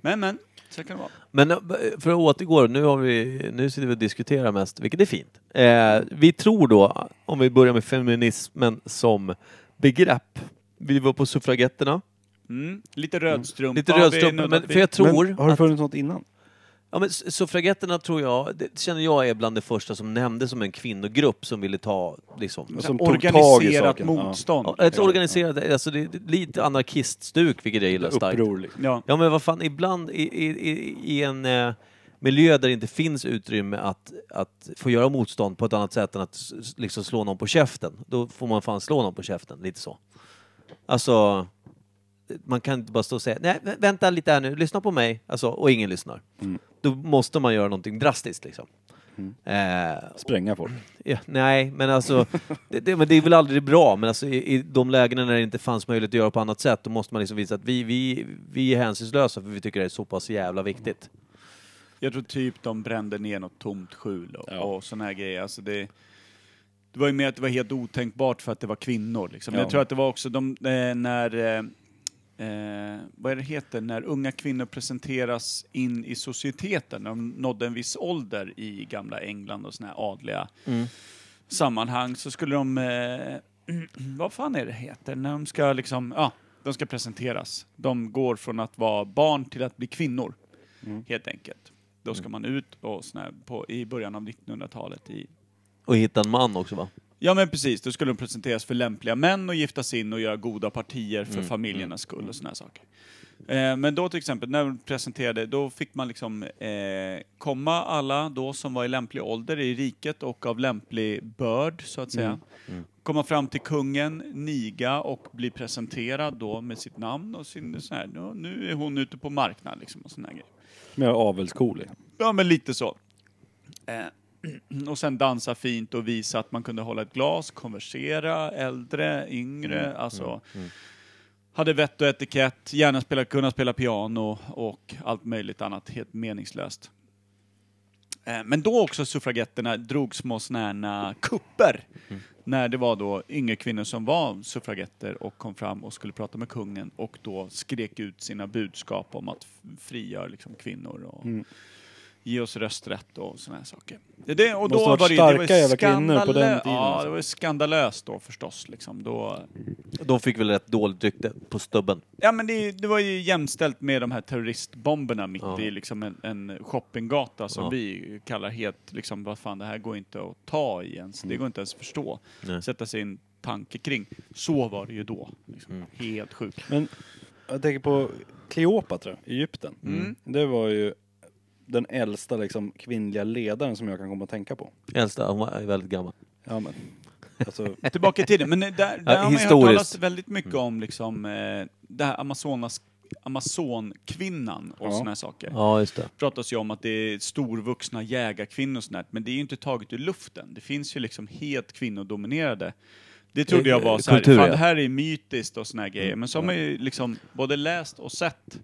Men, men, så kan det vara. Men eh, för att återgå, nu, har vi, nu sitter vi och diskuterar mest, vilket är fint. Eh, vi tror då, om vi börjar med feminismen som begrepp, vi var på suffragetterna, Mm. Lite rödstrumpa. lite nuddat men för jag tror Men har det funnits något innan? ja, men suffragetterna tror jag, det känner jag är bland det första som nämndes som en kvinnogrupp som ville ta, liksom, Som tog tag i Organiserat saken. Ja. motstånd. Ja, ett organiserat, alltså det är lite anarkiststuk, vilket jag gillar starkt. Uppror liksom. Ja. Ja men vad fan, ibland i, i, i, i en eh, miljö där det inte finns utrymme att, att få göra motstånd på ett annat sätt än att liksom slå någon på käften, då får man fan slå någon på käften, lite så. Alltså, man kan inte bara stå och säga nej vä- vänta lite här nu, lyssna på mig, alltså, och ingen lyssnar. Då måste man göra någonting drastiskt liksom. Eh, Spränga folk. Ja, nej, men alltså, det, det, men det är väl aldrig bra, men alltså, i, i de lägena när det inte fanns möjlighet att göra på annat sätt, då måste man liksom visa att vi, vi, vi är hänsynslösa för vi tycker det är så pass jävla viktigt. Jag tror typ de brände ner något tomt skjul och, Ja. och såna här grejer. Alltså det, det var ju mer att det var helt otänkbart för att det var kvinnor. Liksom. Ja. Jag tror att det var också de, eh, när, eh, eh, vad är det heter, när unga kvinnor presenteras in i societeten, när de nådde en viss ålder i gamla England och såna här adliga sammanhang, så skulle de, eh, vad fan är det heter, när de ska liksom, ja, de ska presenteras. De går från att vara barn till att bli kvinnor, helt enkelt. Då ska man ut och såna här, på, i början av 1900-talet i Och hitta en man också va? Ja men precis, då skulle de presenteras för lämpliga män och giftas in och göra goda partier för familjernas skull och såna här saker. Eh, men då till exempel, när de presenterade, då fick man liksom eh, komma alla då som var i lämplig ålder i riket och av lämplig börd, så att säga. Komma fram till kungen, niga och bli presenterad då med sitt namn och sin så här, "Ja, nu är hon ute på marknad liksom och såna här grejer. Med avelsko liksom. Ja, men lite så. Eh, och sen dansa fint och visa att man kunde hålla ett glas, konversera, äldre, yngre, alltså. Hade vett och etikett, gärna spela, kunna spela piano och allt möjligt annat helt meningslöst. Eh, men då också suffragetterna drog små här kupper. När det var då yngre kvinnor som var suffragetter och kom fram och skulle prata med kungen och då skrek ut sina budskap om att frigöra liksom kvinnor och ge oss rösträtt och såna här saker. Det, och Måste då varit var det, det var starka kvinnor på den skandalö- tiden, Ja, alltså. det var skandalöst då förstås. Liksom. Då, De fick väl rätt dåligt rykte på stubben. Ja men det, det var ju jämställt med de här terroristbomberna mitt Ja. i liksom en, en shoppinggata som Ja. vi kallar helt, liksom, vad fan det här går inte att ta i ens. Det går inte ens att förstå. Nej. Sätta sig en tanke kring. Så var det ju då. Liksom. Mm. Helt sjukt. Men jag tänker på Kleopatra, Egypten. Mm. Det var ju den äldsta liksom, kvinnliga ledaren som jag kan komma att tänka på. Äldsta, hon var väldigt gammal. Ja men, alltså, Tillbaka i tiden. Men där, där har man ju hört talas väldigt mycket om liksom, eh, det här Amazonas, Amazonkvinnan och Ja. såna här saker. Ja, just det. pratas ju om att det är storvuxna jägarkvinnor och sånt där, men det är ju inte taget ur luften. Det finns ju liksom helt kvinnodominerade. Det trodde jag var så här, Kultur, fan ja. det här är mytiskt och såna här grejer. Men så har man ju liksom både läst och sett.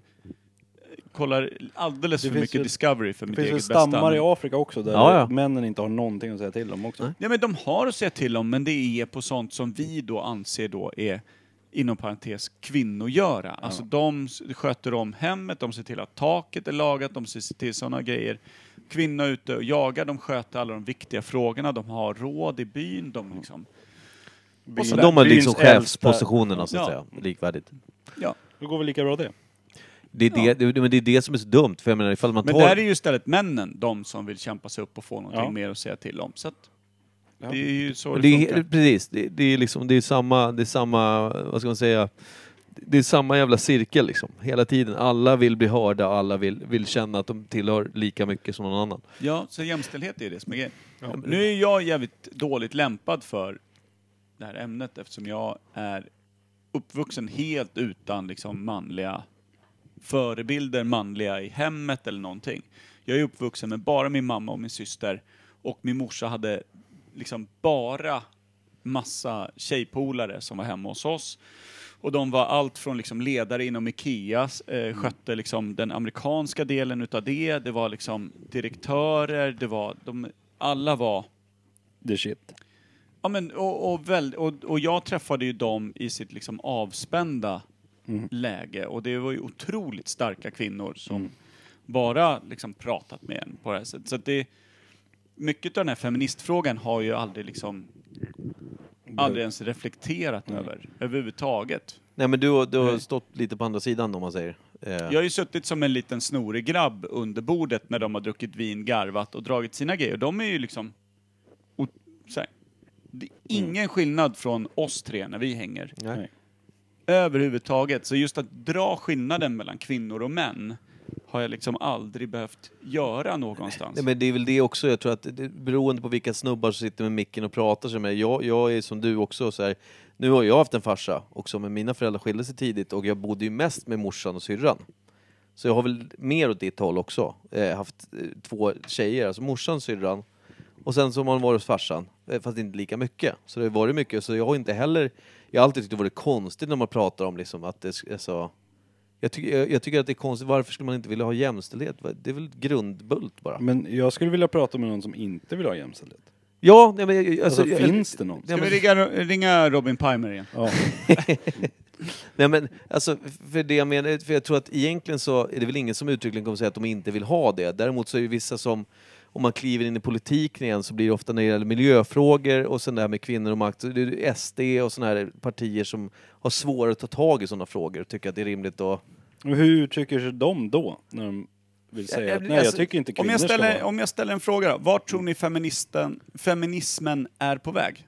Kollar alldeles Det för finns mycket ju- Discovery för det mitt finns eget bästa. stammar i Afrika också där Ja, ja. männen inte har någonting att säga till om också. Nej. Ja men de har att säga till om, men det är på sånt som vi då anser då är inom parentes kvinnogöra. Alltså de sköter om hemmet, de ser till att taket är lagat, de ser till sådana grejer. Kvinnor är ute och jagar, de sköter alla de viktiga frågorna, de har råd i byn, de liksom... Och sådär. De har liksom chefspositionerna så att Ja. säga, likvärdigt. Ja. Det går väl lika bra det. Det är, det, det, men det är det som är så dumt, för jag menar ifall man Men tar... där är ju istället männen de som vill kämpa sig upp och få någonting Ja. mer att säga till om. Så att Ja. det är ju så Men det, det är, precis, det, det är liksom, det är samma, det är samma, vad ska man säga, det är samma jävla cirkel liksom, hela tiden. Alla vill bli hörda, alla vill, vill känna att de tillhör lika mycket som någon annan. Ja, så jämställdhet är det som är grejen. Nu är jag jävligt dåligt lämpad för det här ämnet eftersom jag är uppvuxen helt utan liksom manliga förebilder, manliga i hemmet eller någonting. Jag är uppvuxen med bara min mamma och min syster och min morsa hade liksom bara massa tjejpolare som var hemma hos oss. Och de var allt från liksom ledare inom Ikea, eh, skötte liksom den amerikanska delen utav det, det var liksom direktörer, det var, de, alla var Det är shit. Ja, men, och, och, väl, och, och jag träffade ju dem i sitt liksom avspända läge och det var ju otroligt starka kvinnor som bara liksom pratat med en på det här sättet. Så att det, mycket av den här feministfrågan har ju aldrig liksom aldrig ens reflekterat över överhuvudtaget. Nej men du, har- du har Nej. stått lite på andra sidan om man säger. Eh, Jag har ju suttit som en liten snorig grabb under bordet när de har druckit vin, garvat och dragit sina grejer. De är ju liksom... o- Så här, det är ingen skillnad från oss tre när vi hänger. Nej. Överhuvudtaget. Så just att dra skillnaden mellan kvinnor och män har jag liksom aldrig behövt göra någonstans. Nej, men det är väl det också, jag tror att det, beroende på vilka snubbar som sitter med micken och pratar så med. Jag, jag är som du också så här. Nu har jag haft en farsa också, men mina föräldrar skilde sig tidigt och jag bodde ju mest med morsan och syrran. Så jag har väl mer åt ditt håll också. Eh, haft eh, två tjejer, alltså morsan, syrran. Och sen så har man varit hos farsan, eh, fast inte lika mycket. Så det har varit mycket, så jag har inte heller... Jag har alltid tyckt det varit konstigt när man pratar om liksom att det är så... Jag, tycker- jag, jag tycker att det är konstigt, varför skulle man inte vilja ha jämställdhet? Det är väl grundbult bara? Men jag skulle vilja prata med någon som inte vill ha jämställdhet. Ja, nej, men Alltså, alltså, jag- finns det någon? Ska men- vi ringa, ringa Robin Pimer igen? Ja. Nej men alltså, för det jag menar, för jag tror att egentligen så är det väl ingen som uttryckligen kommer säga att de inte vill ha det. Däremot så är det vissa som, om man kliver in i politiken igen så blir det ofta när det gäller miljöfrågor och sen det här med kvinnor och makt, det är SD och sådana här partier som har svårare att ta tag i sådana frågor och tycker att det är rimligt att... Och hur uttrycker sig de då? När de vill säga jag- att nej, jag alltså, tycker inte Om kvinnor jag, ställer, ska vara... om jag ställer en fråga då. Vart tror ni feministen, feminismen är på väg?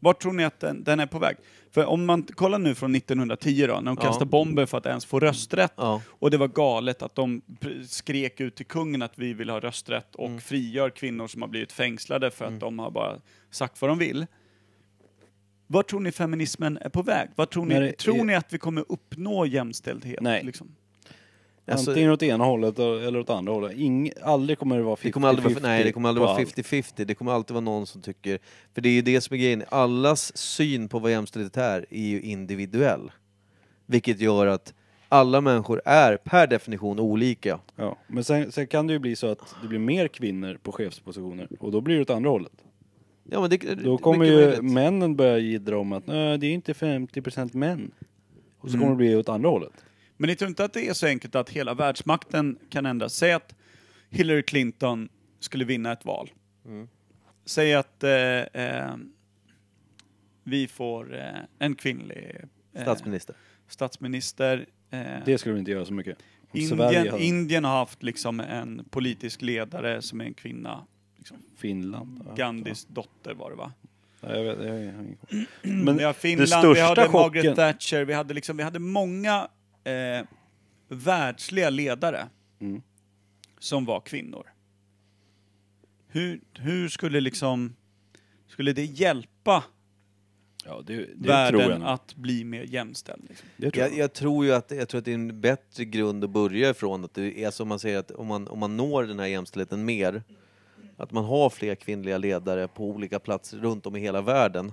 Vart tror ni att den, den är på väg? För om man kollar nu från 1910 då, när de Ja. kastade bomber för att ens få rösträtt, Ja. och det var galet att de skrek ut till kungen att vi vill ha rösträtt och Mm. frigör kvinnor som har blivit fängslade för att de har bara sagt vad de vill. Vart tror ni feminismen är på väg? Vart tror, ni, det tror ni att vi kommer uppnå jämställdhet? Nej. Liksom? Alltså, Antingen åt ena hållet eller åt andra hållet. Ing, aldrig kommer det vara 50-50 det kommer aldrig vara, nej, det kommer aldrig vara allt. 50-50. Det kommer alltid vara någon som tycker... För det är ju det som är grejen. Allas syn på vad jämställdhet är, är ju individuell. Vilket gör att alla människor är per definition olika. Ja. Men sen, sen kan det ju bli så att det blir mer kvinnor på chefspositioner och då blir det åt andra hållet. Ja, men det, Då kommer ju möjligt. männen börja jiddra om att "Nej, det är inte 50% män. Och så kommer det bli åt andra hållet. Men ni tror inte att det är så enkelt att hela världsmakten kan ändras? Säg att Hillary Clinton skulle vinna ett val. Mm. Säg att eh, eh, vi får eh, en kvinnlig eh, Statsminister. statsminister. Eh, Det skulle vi inte göra så mycket. Om Indien, hade Indien har haft liksom en politisk ledare som är en kvinna. Liksom. Finland. Ja. Gandhis dotter var det va? Ja, jag vet, jag har ingen koll. Men vi har Finland, vi hade Margaret chocken- Thatcher, vi hade, liksom, vi hade många eh, världsliga ledare Mm. som var kvinnor. Hur, hur skulle liksom, skulle det hjälpa Ja, det, det tror jag världen att bli mer jämställd? Liksom? Det tror Jag, jag, tror ju att, jag tror att det är en bättre grund att börja ifrån. Att det är som man säger att om man, om man når den här jämställdheten mer, att man har fler kvinnliga ledare på olika platser runt om i hela världen.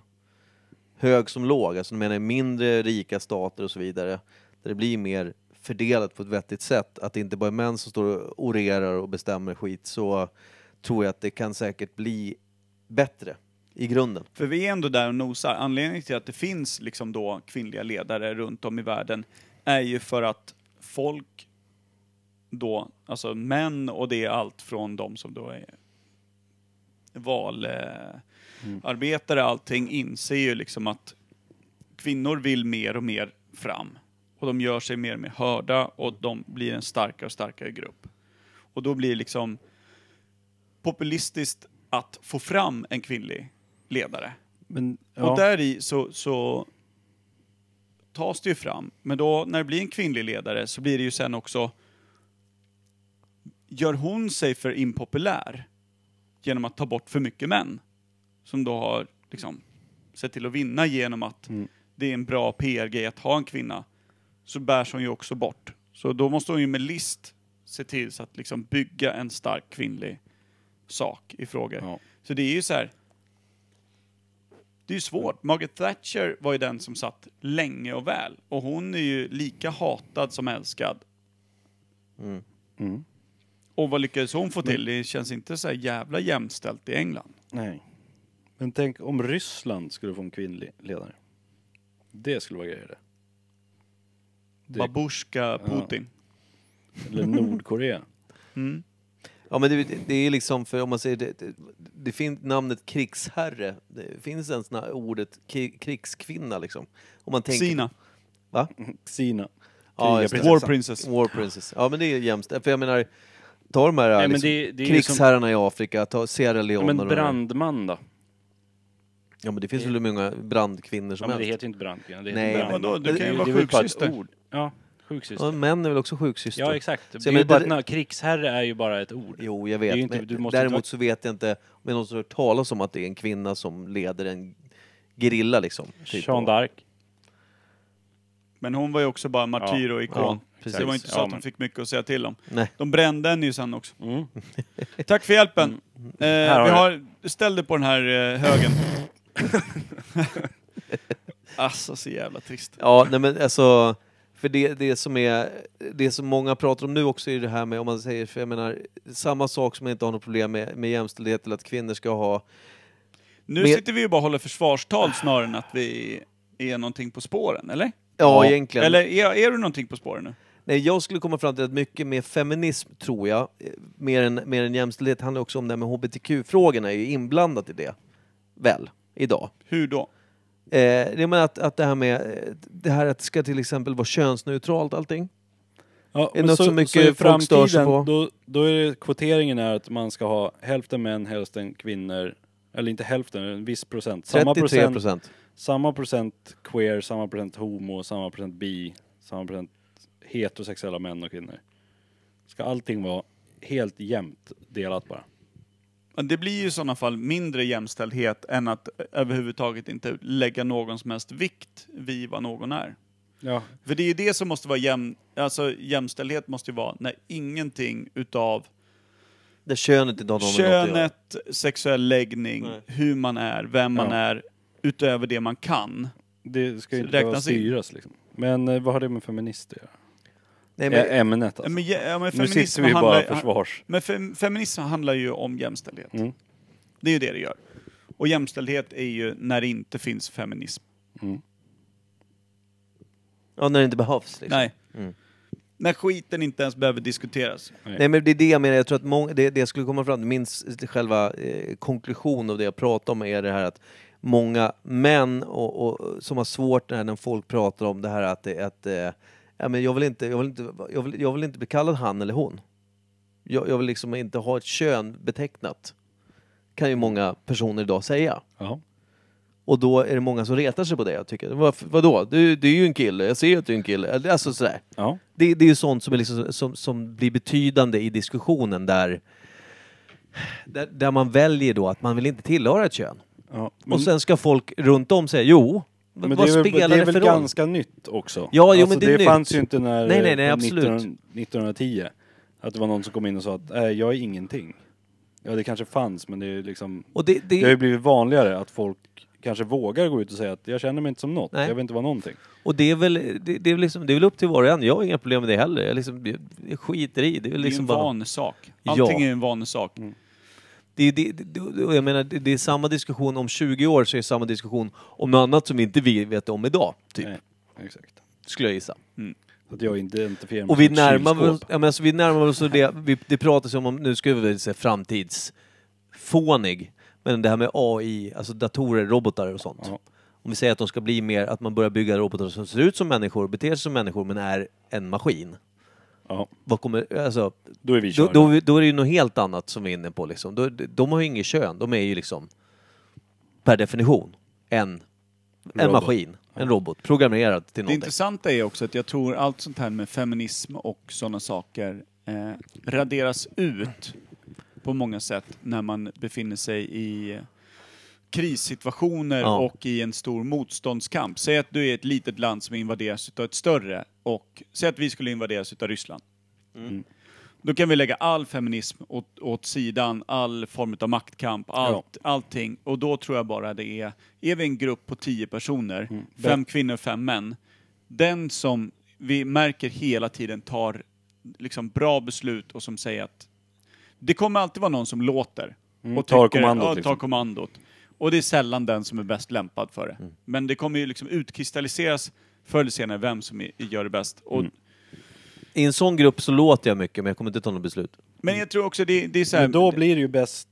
Hög som låg, alltså jag menar mindre rika stater och så vidare. Där det blir mer fördelat på ett vettigt sätt. Att det inte bara är män som står och orerar och bestämmer skit. Så tror jag att det kan säkert bli bättre i grunden. För vi är ändå där och nosar. Anledningen till att det finns liksom då kvinnliga ledare runt om i världen är ju för att folk då, alltså män och det är allt från de som då är valarbetare, eh, mm. allting inser ju liksom att kvinnor vill mer och mer fram. Och de gör sig mer och mer hörda och de blir en starkare och starkare grupp. Och då blir det liksom populistiskt att få fram en kvinnlig ledare. Men, ja. Och där i så, så tas det ju fram. Men då när det blir en kvinnlig ledare så blir det ju sen också Gör hon sig för impopulär genom att ta bort för mycket män? Som då har liksom sett till att vinna genom att Mm. det är en bra PR-grej att ha en kvinna. Så bärs hon ju också bort. Så då måste hon ju med list se till så att liksom bygga en stark kvinnlig sak i frågor. Ja. Så det är ju så här. Det är ju svårt. Margaret Thatcher var ju den som satt länge och väl. Och hon är ju lika hatad som älskad. Mm. Och vad lyckades hon få till? Det känns inte så här jävla jämställt i England. Nej. Men tänk om Ryssland skulle få en kvinnlig ledare. Det skulle vara grejer det. Det- Babushka Putin. Eller Nordkorea. Mm. Ja men det, det är liksom, för om man säger det, det, det finns namnet krigsherre, det finns ens ordet krigskvinna liksom. Om man tänker, Sina. Va? Kina. Ja. War Princess. War Princess. Ja men det är jämställt. För jag menar, ta de här Nej, men liksom, det- det krigsherrarna i Afrika, ta Sierra Ja, Leone men de här. brandman då? Ja men det finns väl hur många brandkvinnor som Ja, men det helst. heter ju inte brandkvinna. Det Nej, heter men vadå? Det kan ju är- vara det är väl bara ett sjuksyster. ord. Ja, sjuksyster. Ja, män är väl också sjuksyster? Ja, exakt. Så Det är ju menar, bara det- ett, na- krigsherre är ju bara ett ord. Jo, jag Det är vet. ju inte- men du måste däremot inte- så vet jag inte om det är någon som har hört talas om att det är en kvinna som leder en gerilla liksom. Typ. Jeanne d'Arc. Men hon var ju också bara martyr och ikon. Ja, precis. det var inte så Ja, att de men- fick mycket att säga till om. Nej. De brände henne ju sen också. Mm. Tack för hjälpen. Eh, Här har vi du. har, ställ dig på den här eh, högen. alltså så jävla trist. Ja, nej men alltså, För det, det som är, det som många pratar om nu också är det här med, om man säger, för jag menar, samma sak som jag inte har något problem med, med jämställdhet eller att kvinnor ska ha Nu Men- sitter vi ju bara och håller försvarstal snarare än att vi är någonting på spåren, eller? Ja, egentligen. Eller är, är du någonting på spåren nu? Nej, jag skulle komma fram till att mycket med feminism, tror jag, mer än, mer än jämställdhet, handlar också om det här med HBTQ-frågorna, är ju inblandat i det. Väl, idag. Hur då? Eh, jag menar att, att det här med, eh, det här att det ska till exempel vara könsneutralt allting. Ja, det men något som mycket i folk stör sig på? Då, då är det, kvoteringen är att man ska ha hälften män, hälften kvinnor. Eller inte hälften, en viss procent. Samma 33 procent, procent. samma procent queer, samma procent homo, samma procent bi, samma procent heterosexuella män och kvinnor. Ska allting vara helt jämnt delat bara? Det blir ju i sådana fall mindre jämställdhet än att överhuvudtaget inte lägga någon som helst vikt vid vad någon är. Ja. För det är ju det som måste vara jäm, alltså jämställdhet måste ju vara när ingenting utav Där könet inte har någon något könet, sexuell läggning, Nej. hur man är, vem man Ja. är, utöver det man kan. Det ska ju inte behöva räknas in. styras liksom. Men eh, vad har det med feminist att göra? Nej, men, Ämnet alltså. Men, ja, men Nu sitter vi bara handlar- försvars. Men fem, feminism handlar ju om jämställdhet. Mm. Det är ju det det gör. Och jämställdhet är ju när det inte finns feminism. Mm. ja, när det inte behövs. Liksom. Nej. Mm. När skiten inte ens behöver diskuteras. Nej men det är det jag menar, jag tror att många, det, det jag skulle komma fram till, min själva eh, konklusion av det jag pratar om är det här att många män och, och, som har svårt när, folk pratar om det här att, det- att eh, ja, men jag, vill inte, jag, vill inte, jag, vill, jag vill inte bli kallad han eller hon. Jag, jag vill liksom inte ha ett kön betecknat. Kan ju många personer idag säga. Ja. Och då är det många som retar sig på det. Jag tycker, Vad, vadå? Du, du är ju en kille, jag ser ju att du är en kille. Alltså sådär. ja. Det, det är ju sånt som, är liksom, som, som blir betydande i diskussionen där, där, där man väljer då att man vill inte tillhöra ett kön. ja. Och sen ska folk runt om säga jo, Men vad det är väl, spelar det det, är väl för roll? ganska nytt också? Ja, jo, alltså, men det är nytt. fanns ju inte när Nej, nej, nej, eh, absolut. 19, 1910. Att det var någon som kom in och sa att äh, jag är ingenting. Ja, det kanske fanns, men det är liksom... Och det, det, Det har ju blivit vanligare att folk kanske vågar gå ut och säga att jag känner mig inte som något, Nej. jag vill inte vara någonting. och det är väl, det, det, är liksom, det är väl upp till var och en. Jag har inga problem med det heller. Jag, liksom, jag, skiter i. Det är väl Det är liksom en bara... vanesak. Ja. Allting är ju en vanesak. Det, det, det, jag menar, det, det är samma diskussion om 20 år så är det samma diskussion om något annat som inte vi vet om idag. Typ, Nej, exakt. skulle jag gissa. Så att jag identifierar mig Och vi närmar, oss, kylskåp. ja, men alltså, vi närmar oss det, vi, det pratas om, nu ska vi väl säga framtidsfånig, men det här med AI, alltså datorer, robotar och sånt. Ja. Om vi säger att de ska bli mer, att man börjar bygga robotar som ser ut som människor, beter sig som människor, men är en maskin. Ja, Vad kommer, alltså, då är vi då, då, då är det ju något helt annat som vi är inne på liksom. Då, de har ju inget kön, de är ju liksom per definition en, en Robot. maskin, en robot, programmerad till Det någonting. intressanta är också att jag tror allt sånt här med feminism och sådana saker eh, raderas ut på många sätt när man befinner sig i krissituationer Ja. och i en stor motståndskamp. Säg att du är ett litet land som invaderas av ett större och säg att vi skulle invaderas av Ryssland. Mm. Då kan vi lägga all feminism åt, åt sidan, all form av maktkamp, allt, allting. Och då tror jag bara det är, är vi en grupp på tio personer, Mm. fem kvinnor, fem män, den som vi märker hela tiden tar liksom bra beslut och som säger att det kommer alltid vara någon som låter. Mm, och tar tycker- kommandot, Ja, tar liksom. kommandot. Och det är sällan den som är bäst lämpad för det. Mm. Men det kommer ju liksom utkristalliseras förr eller senare vem som är, gör det bäst. Och, Mm. I en sån grupp så låter jag mycket, men jag kommer inte ta något beslut. Men jag tror också det, det är så här, Men då blir det ju bäst,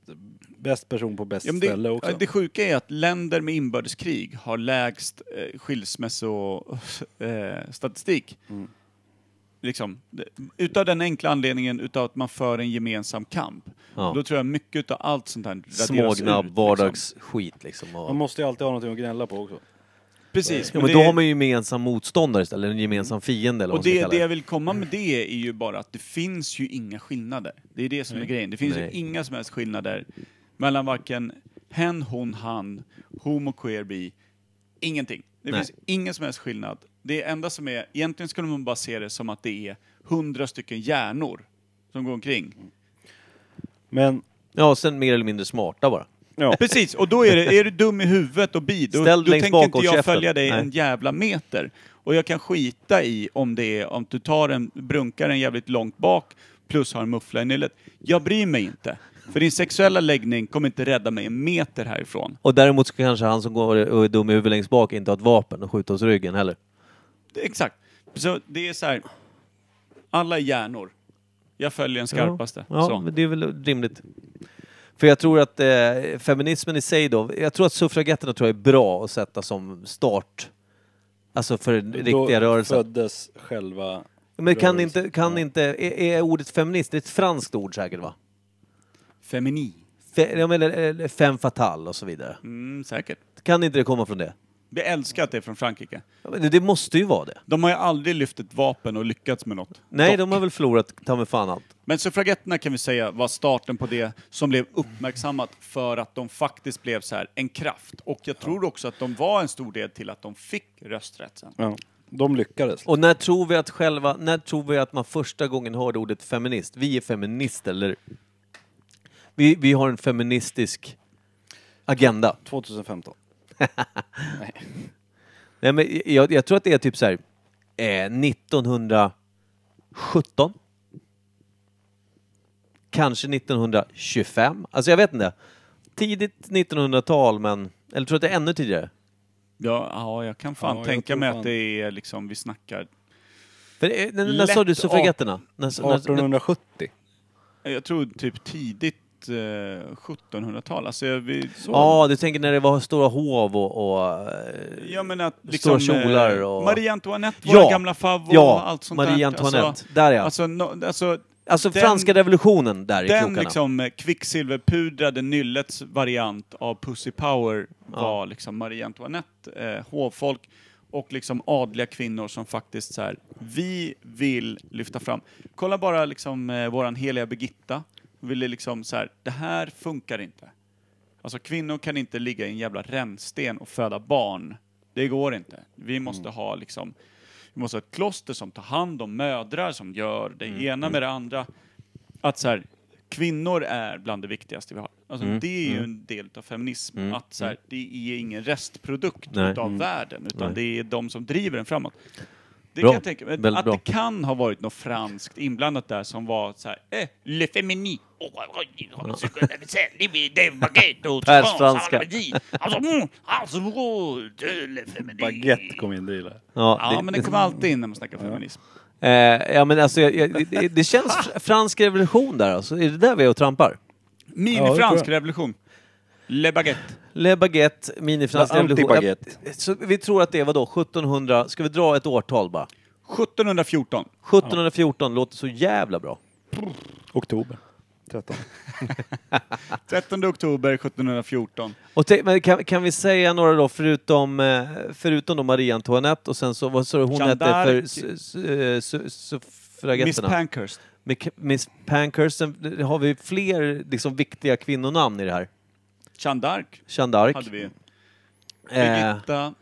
bäst person på bäst Ja, det, ställe också. det sjuka är att länder med inbördeskrig har lägst eh, skilsmässostatistik. Mm. Liksom, utav den enkla anledningen utav att man för en gemensam kamp. Ja. Då tror jag mycket utav allt sånt här raderas Smågnabb, ut, vardagsskit liksom. Man Och... måste ju alltid ha någonting att gnälla på också. Liksom. Precis. Ja, men det- då har man ju gemensam motståndare istället, eller en gemensam fiende eller och vad man ska det, kalla det det. jag vill komma med det är ju bara att det finns ju inga skillnader. Det är det som är grejen. Det finns Nej. ju inga som helst skillnader mellan varken hen, hon, han, homo, queer, bi. Ingenting. Det Nej. finns ingen som helst skillnad. Det enda som är, egentligen skulle man bara se det som att det är hundra stycken hjärnor som går omkring. Men Ja, sen mer eller mindre smarta bara. Ja. Precis, och då är det, är du dum i huvudet och bi, då, Ställ då längst tänker bak inte och jag käften. följa dig Nej. en jävla meter. Och jag kan skita i om det är, om du tar en, brunkar en jävligt långt bak plus har en muffla i nyllet. Jag bryr mig inte. För din sexuella läggning kommer inte rädda mig en meter härifrån. Och däremot så kanske han som går och är dum i huvudet längst bak inte har ett vapen och skjuter oss i ryggen heller. Exakt. Så det är så här. alla är hjärnor. Jag följer den skarpaste. Ja, så. men det är väl rimligt. För jag tror att eh, feminismen i sig då, jag tror att suffragetterna tror jag är bra att sätta som start. Alltså för den riktiga Då rörelsen. föddes själva... Men kan rörelsen. inte, kan Ja. inte, är, är ordet feminist, det är ett franskt ord säkert va? Femini. Fe, ja, men, eller femme fatale och så vidare. Mm, säkert. Kan inte det komma från det? Vi älskar att det är från Frankrike. Ja, men Det, det måste ju vara det. De har ju aldrig lyft ett vapen och lyckats med något. Nej, Dock. de har väl förlorat ta med fan allt. Men suffragetterna kan vi säga var starten på det som blev uppmärksammat för att de faktiskt blev så här en kraft. Och jag tror också att de var en stor del till att de fick rösträtt sen. Ja. De lyckades. Och när tror vi att själva, när tror vi att man första gången hörde ordet feminist? Vi är feminister, eller? Vi, vi har en feministisk agenda. 2015. Nej, men jag, jag tror att det är typ så här, eh, 1917. Kanske 1925. Alltså jag vet inte. Tidigt 1900-tal, men... Eller tror du att det är ännu tidigare? Ja, ja jag kan fan Ja, jag tänka tror mig fan- att det är liksom, vi snackar... För, eh, när, när Lätt sa du suffragetterna? När, när, när, 1870. Jag tror typ tidigt eh, 1700-tal. Alltså, ja, du tänker när det var stora hov och... och eh, jag menar att liksom... Stora kjolar eh, och- Marie Antoinette, Ja, våra gamla favvo ja, och allt sånt Marie där. Antoinette. Alltså, där ja. alltså, no, alltså Alltså den- franska revolutionen där i Den krokarna. liksom eh, kvicksilverpudrade nyllets variant av Pussy Power var liksom Marie Antoinette, eh, hovfolk och liksom adliga kvinnor som faktiskt så här, vi vill lyfta fram. Kolla bara liksom eh, våran heliga Birgitta, ville liksom så här, det här funkar inte. Alltså kvinnor kan inte ligga i en jävla rännsten och föda barn. Det går inte. Vi måste ha liksom, vi måste ha ett kloster som tar hand om mödrar, som gör det ena med det andra. Att så här, kvinnor är bland det viktigaste vi har. Alltså, Mm, Det är ju en del av feminism, Mm, att så här, det är ingen restprodukt Nej. utav Mm. världen, utan det är de som driver den framåt. Det Bra. kan jag tänka mig. Väldigt Att bra. det kan ha varit något franskt inblandat där som var så här, eh, le feminin. Persfranska. Baguette kom in, det jag. Ja, Ja, men det kommer alltid in när man snackar feminism. Eh, ja men alltså, jag, jag, det, det känns fr- fransk revolution där alltså. Är det där vi är och trampar? Mini-fransk jag. revolution. Le baguette. Le Baguette, minifransk revolution. anti-baguette. Ja, Så vi tror att det var då 1700, ska vi dra ett årtal bara? 1714. 1714 låter så jävla bra. Oktober. 13. 13 oktober 1714. Och te, men kan, kan vi säga några då, förutom, eh, förutom då Marie Antoinette och sen så, vad sa du hon hette för d'Arc. su- su- su- Miss suffragetterna? Pankhurst. Miss, Miss Pankhurst. Sen har vi fler liksom, viktiga kvinnonamn i det här. Jeanne d'Arc Jeanne d'Arc. hade vi. Eh, Birgitta.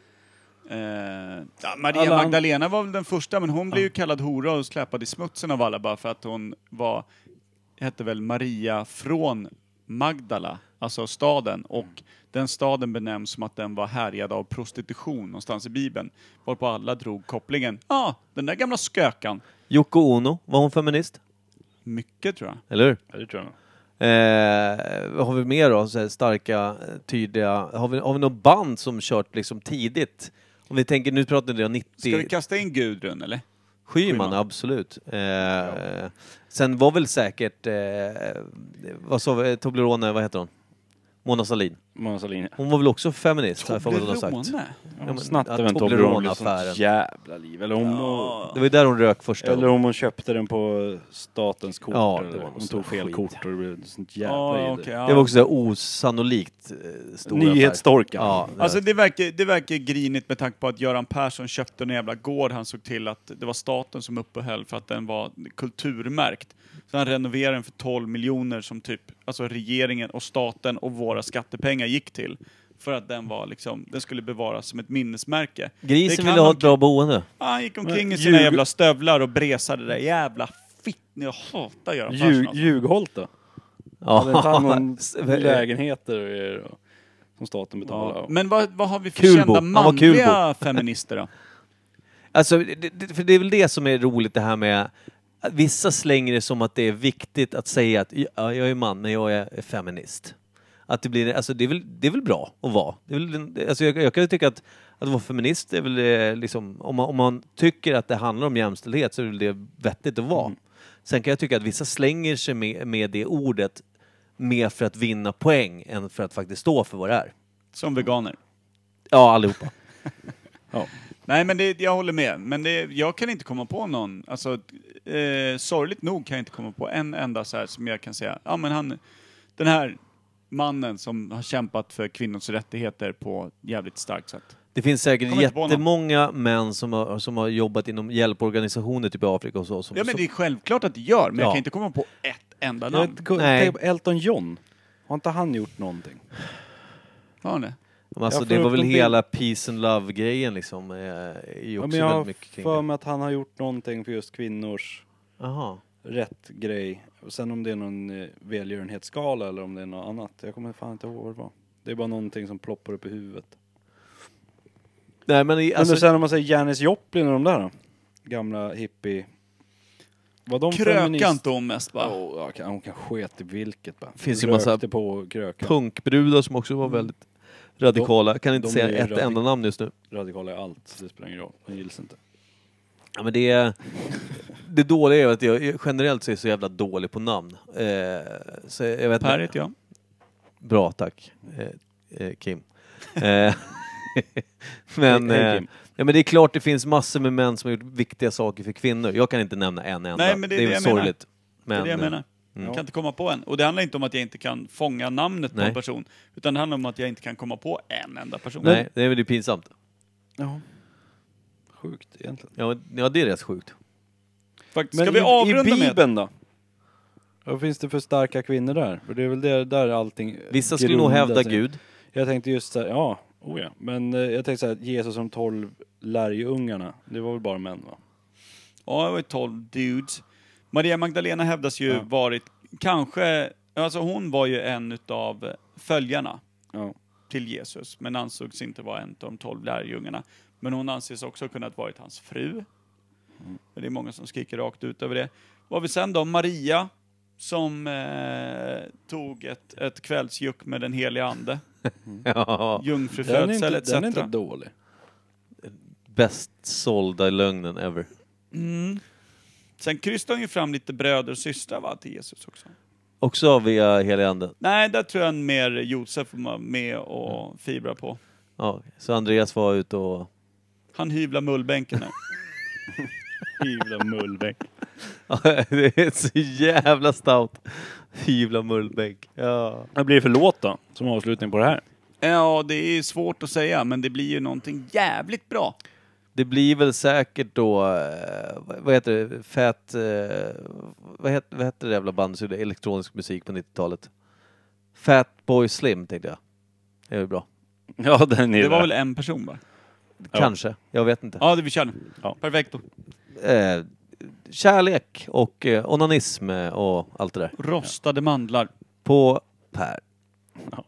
Eh, ja, Maria Alla- Magdalena var väl den första, men hon blev ju kallad hora och släpad i smutsen av alla bara för att hon var, hette väl Maria från Magdala, alltså staden, och den staden benämns som att den var härjad av prostitution någonstans i Bibeln. Varpå alla drog kopplingen, ja, ah, den där gamla skökan. Yoko Ono, var hon feminist? Mycket tror jag. Eller hur? Ja, det tror jag vad har vi mer då? Så här starka, eh, tydliga... Har vi, har vi något band som kört liksom tidigt? Om vi tänker, nu pratar vi om 90... Ska vi kasta in Gudrun eller? Schyman, Schyman? absolut. Eh, Sen var väl säkert, eh, vad sa vi, Toblerone, vad heter hon? Mona Sahlin. Mona Sahlin. Hon var väl också feminist, har jag för mig att hon har sagt. Toblerone? Ja, Hon men- snattade ja, väl en Toblerone ett Toblerone-affären. sånt jävla liv. Eller om, Det var ju där hon rök första eller gången. om hon köpte den på statens kort. Ja, det eller var hon tog fel skit. kort och det blev sånt jävla Ja, okej, ja. Det var också så här osannolikt eh, stor affär. Nyhetsstorkar. Ja, det- Alltså det verkar, det verkar grinigt med tanke på att Göran Persson köpte en jävla gård han såg till att det var staten som uppehöll för att den var kulturmärkt. Så han renoverade den för 12 miljoner som typ, alltså regeringen och staten och våra skattepengar gick till. För att den var liksom, den skulle bevaras som ett minnesmärke. Grisen ville ha ett bra boende. Ah, han gick omkring i sina ljug- jävla stövlar och bresade det där jävla fitt. Jag hatar Göran Persson Ljug, alltså. Ljugholt då? Hade inte han Ja, någon s- lägenheter och grejer som staten betalar? Ja. Men vad, vad har vi för Kulbo. kända Han var kulbo. manliga feminister då? Alltså, det, det, för det är väl det som är roligt det här med att vissa slänger det som att det är viktigt att säga att ja, jag är man men jag är feminist. Att det blir, alltså det är väl, det är väl bra att vara. Det är väl, alltså jag, jag kan ju tycka att, att vara feminist är väl eh, liksom, om man, om man tycker att det handlar om jämställdhet så är det vettigt att vara. Sen kan jag tycka att vissa slänger sig med, med det ordet mer för att vinna poäng än för att faktiskt stå för vad det är. Som veganer? Ja, allihopa. Nej, men det, jag håller med. Men det, jag kan inte komma på någon. Alltså, eh, sorgligt nog kan jag inte komma på en enda så här som jag kan säga, ja men han, den här mannen som har kämpat för kvinnors rättigheter på ett jävligt starkt sätt. Det finns säkert Kommer inte på någon. jättemånga män som har, som har jobbat inom hjälporganisationer typ i Afrika och så. Som, Ja men det är självklart att det gör, men jag Ja. kan inte komma på ett enda Jag namn. vet, ko- Nej. tänk på Elton John. Har inte han gjort någonting? Har han det? Alltså, jag det var upp väl en bild. hela peace and love-grejen liksom. eh, Är ju Ja, också men jag har väldigt mycket kring för det. mig att han har gjort någonting för just kvinnors Jaha. Rätt grej. Och sen om det är någon eh, välgörenhetsskala eller om det är något annat. Jag kommer fan inte ihåg vad det var. Det är bara någonting som ploppar upp i huvudet. Nej men i- Men alltså, sen om man säger Janis Joplin och de där då? Gamla hippie... Var de Kröka inte hon mest bara? Oh, ja, hon kan sket i vilket bara. Finns ju massa på kröka. punkbrudar som också var väldigt radikala. Kan inte de säga är ett radik- enda namn just nu. Radikala i allt, det spelar ingen roll. De gills inte. Ja, men det, det dåliga är att jag generellt så är så jävla dålig på namn. Eh, så jag vet Per heter jag. Bra, tack. Eh, eh, Kim. Eh, men, eh, ja, men det är klart det finns massor med män som har gjort viktiga saker för kvinnor. Jag kan inte nämna en enda. Nej, men det är det är det väl jag menar. sorgligt. Det är det jag eh, menar. mm. Jag kan inte komma på en. Och det handlar inte om att jag inte kan fånga namnet på Nej. en person. Utan det handlar om att jag inte kan komma på en enda person. Nej, det är väl pinsamt. Ja. Sjukt egentligen. Ja, men- ja det är rätt sjukt. Faktiskt. Ska Men vi i, avrunda i med... Bibeln då? Vad finns det för starka kvinnor där? För det är väl där, där allting Vissa skulle nog grundar hävda sig. Gud. Jag tänkte just såhär, ja, oh ja. Men eh, jag tänkte såhär, Jesus som tolv lärjungarna, det var väl bara män va? Ja, det var ju 12 dudes. Maria Magdalena hävdas ju Ja. varit, kanske, alltså hon var ju en utav följarna Ja. till Jesus, men ansågs inte vara en av de 12 lärjungarna. Men hon anses också kunna ha varit hans fru. Och Det är många som skriker rakt ut över det. Vad har vi sen då? Maria, som eh, tog ett, ett kvällsjuck med den heliga ande. Ja, Den är, Jungfrufödsel inte, den är etc. inte dålig. bäst sålda lögnen ever. Mm. Sen krystade hon ju fram lite bröder och systrar va, till Jesus också. Också via heliga anden. Nej, där tror jag mer Josef var med och fibra på. Ja, så Andreas var ute och... Han hyvlar mullbänken nu. Hyvla mullbänk. det är så jävla stout. Hyvla mullbänk. Ja. Vad blir det för låt då? Som avslutning på det här? Ja, det är svårt att säga, men det blir ju någonting jävligt bra. Det blir väl säkert då, eh, vad- vad heter det, Fat, eh, vad, heter, vad heter det jävla bandet som gjorde elektronisk musik på 90-talet? Fat Boy Slim tänkte jag. Det är väl bra. Ja, den är Det var väl en person va? Kanske, jag vet inte. Ja, det vi kör nu. Ja. Perfekt. Eh, kärlek och eh, onanism och allt det där. Rostade mandlar. På Per. Ja.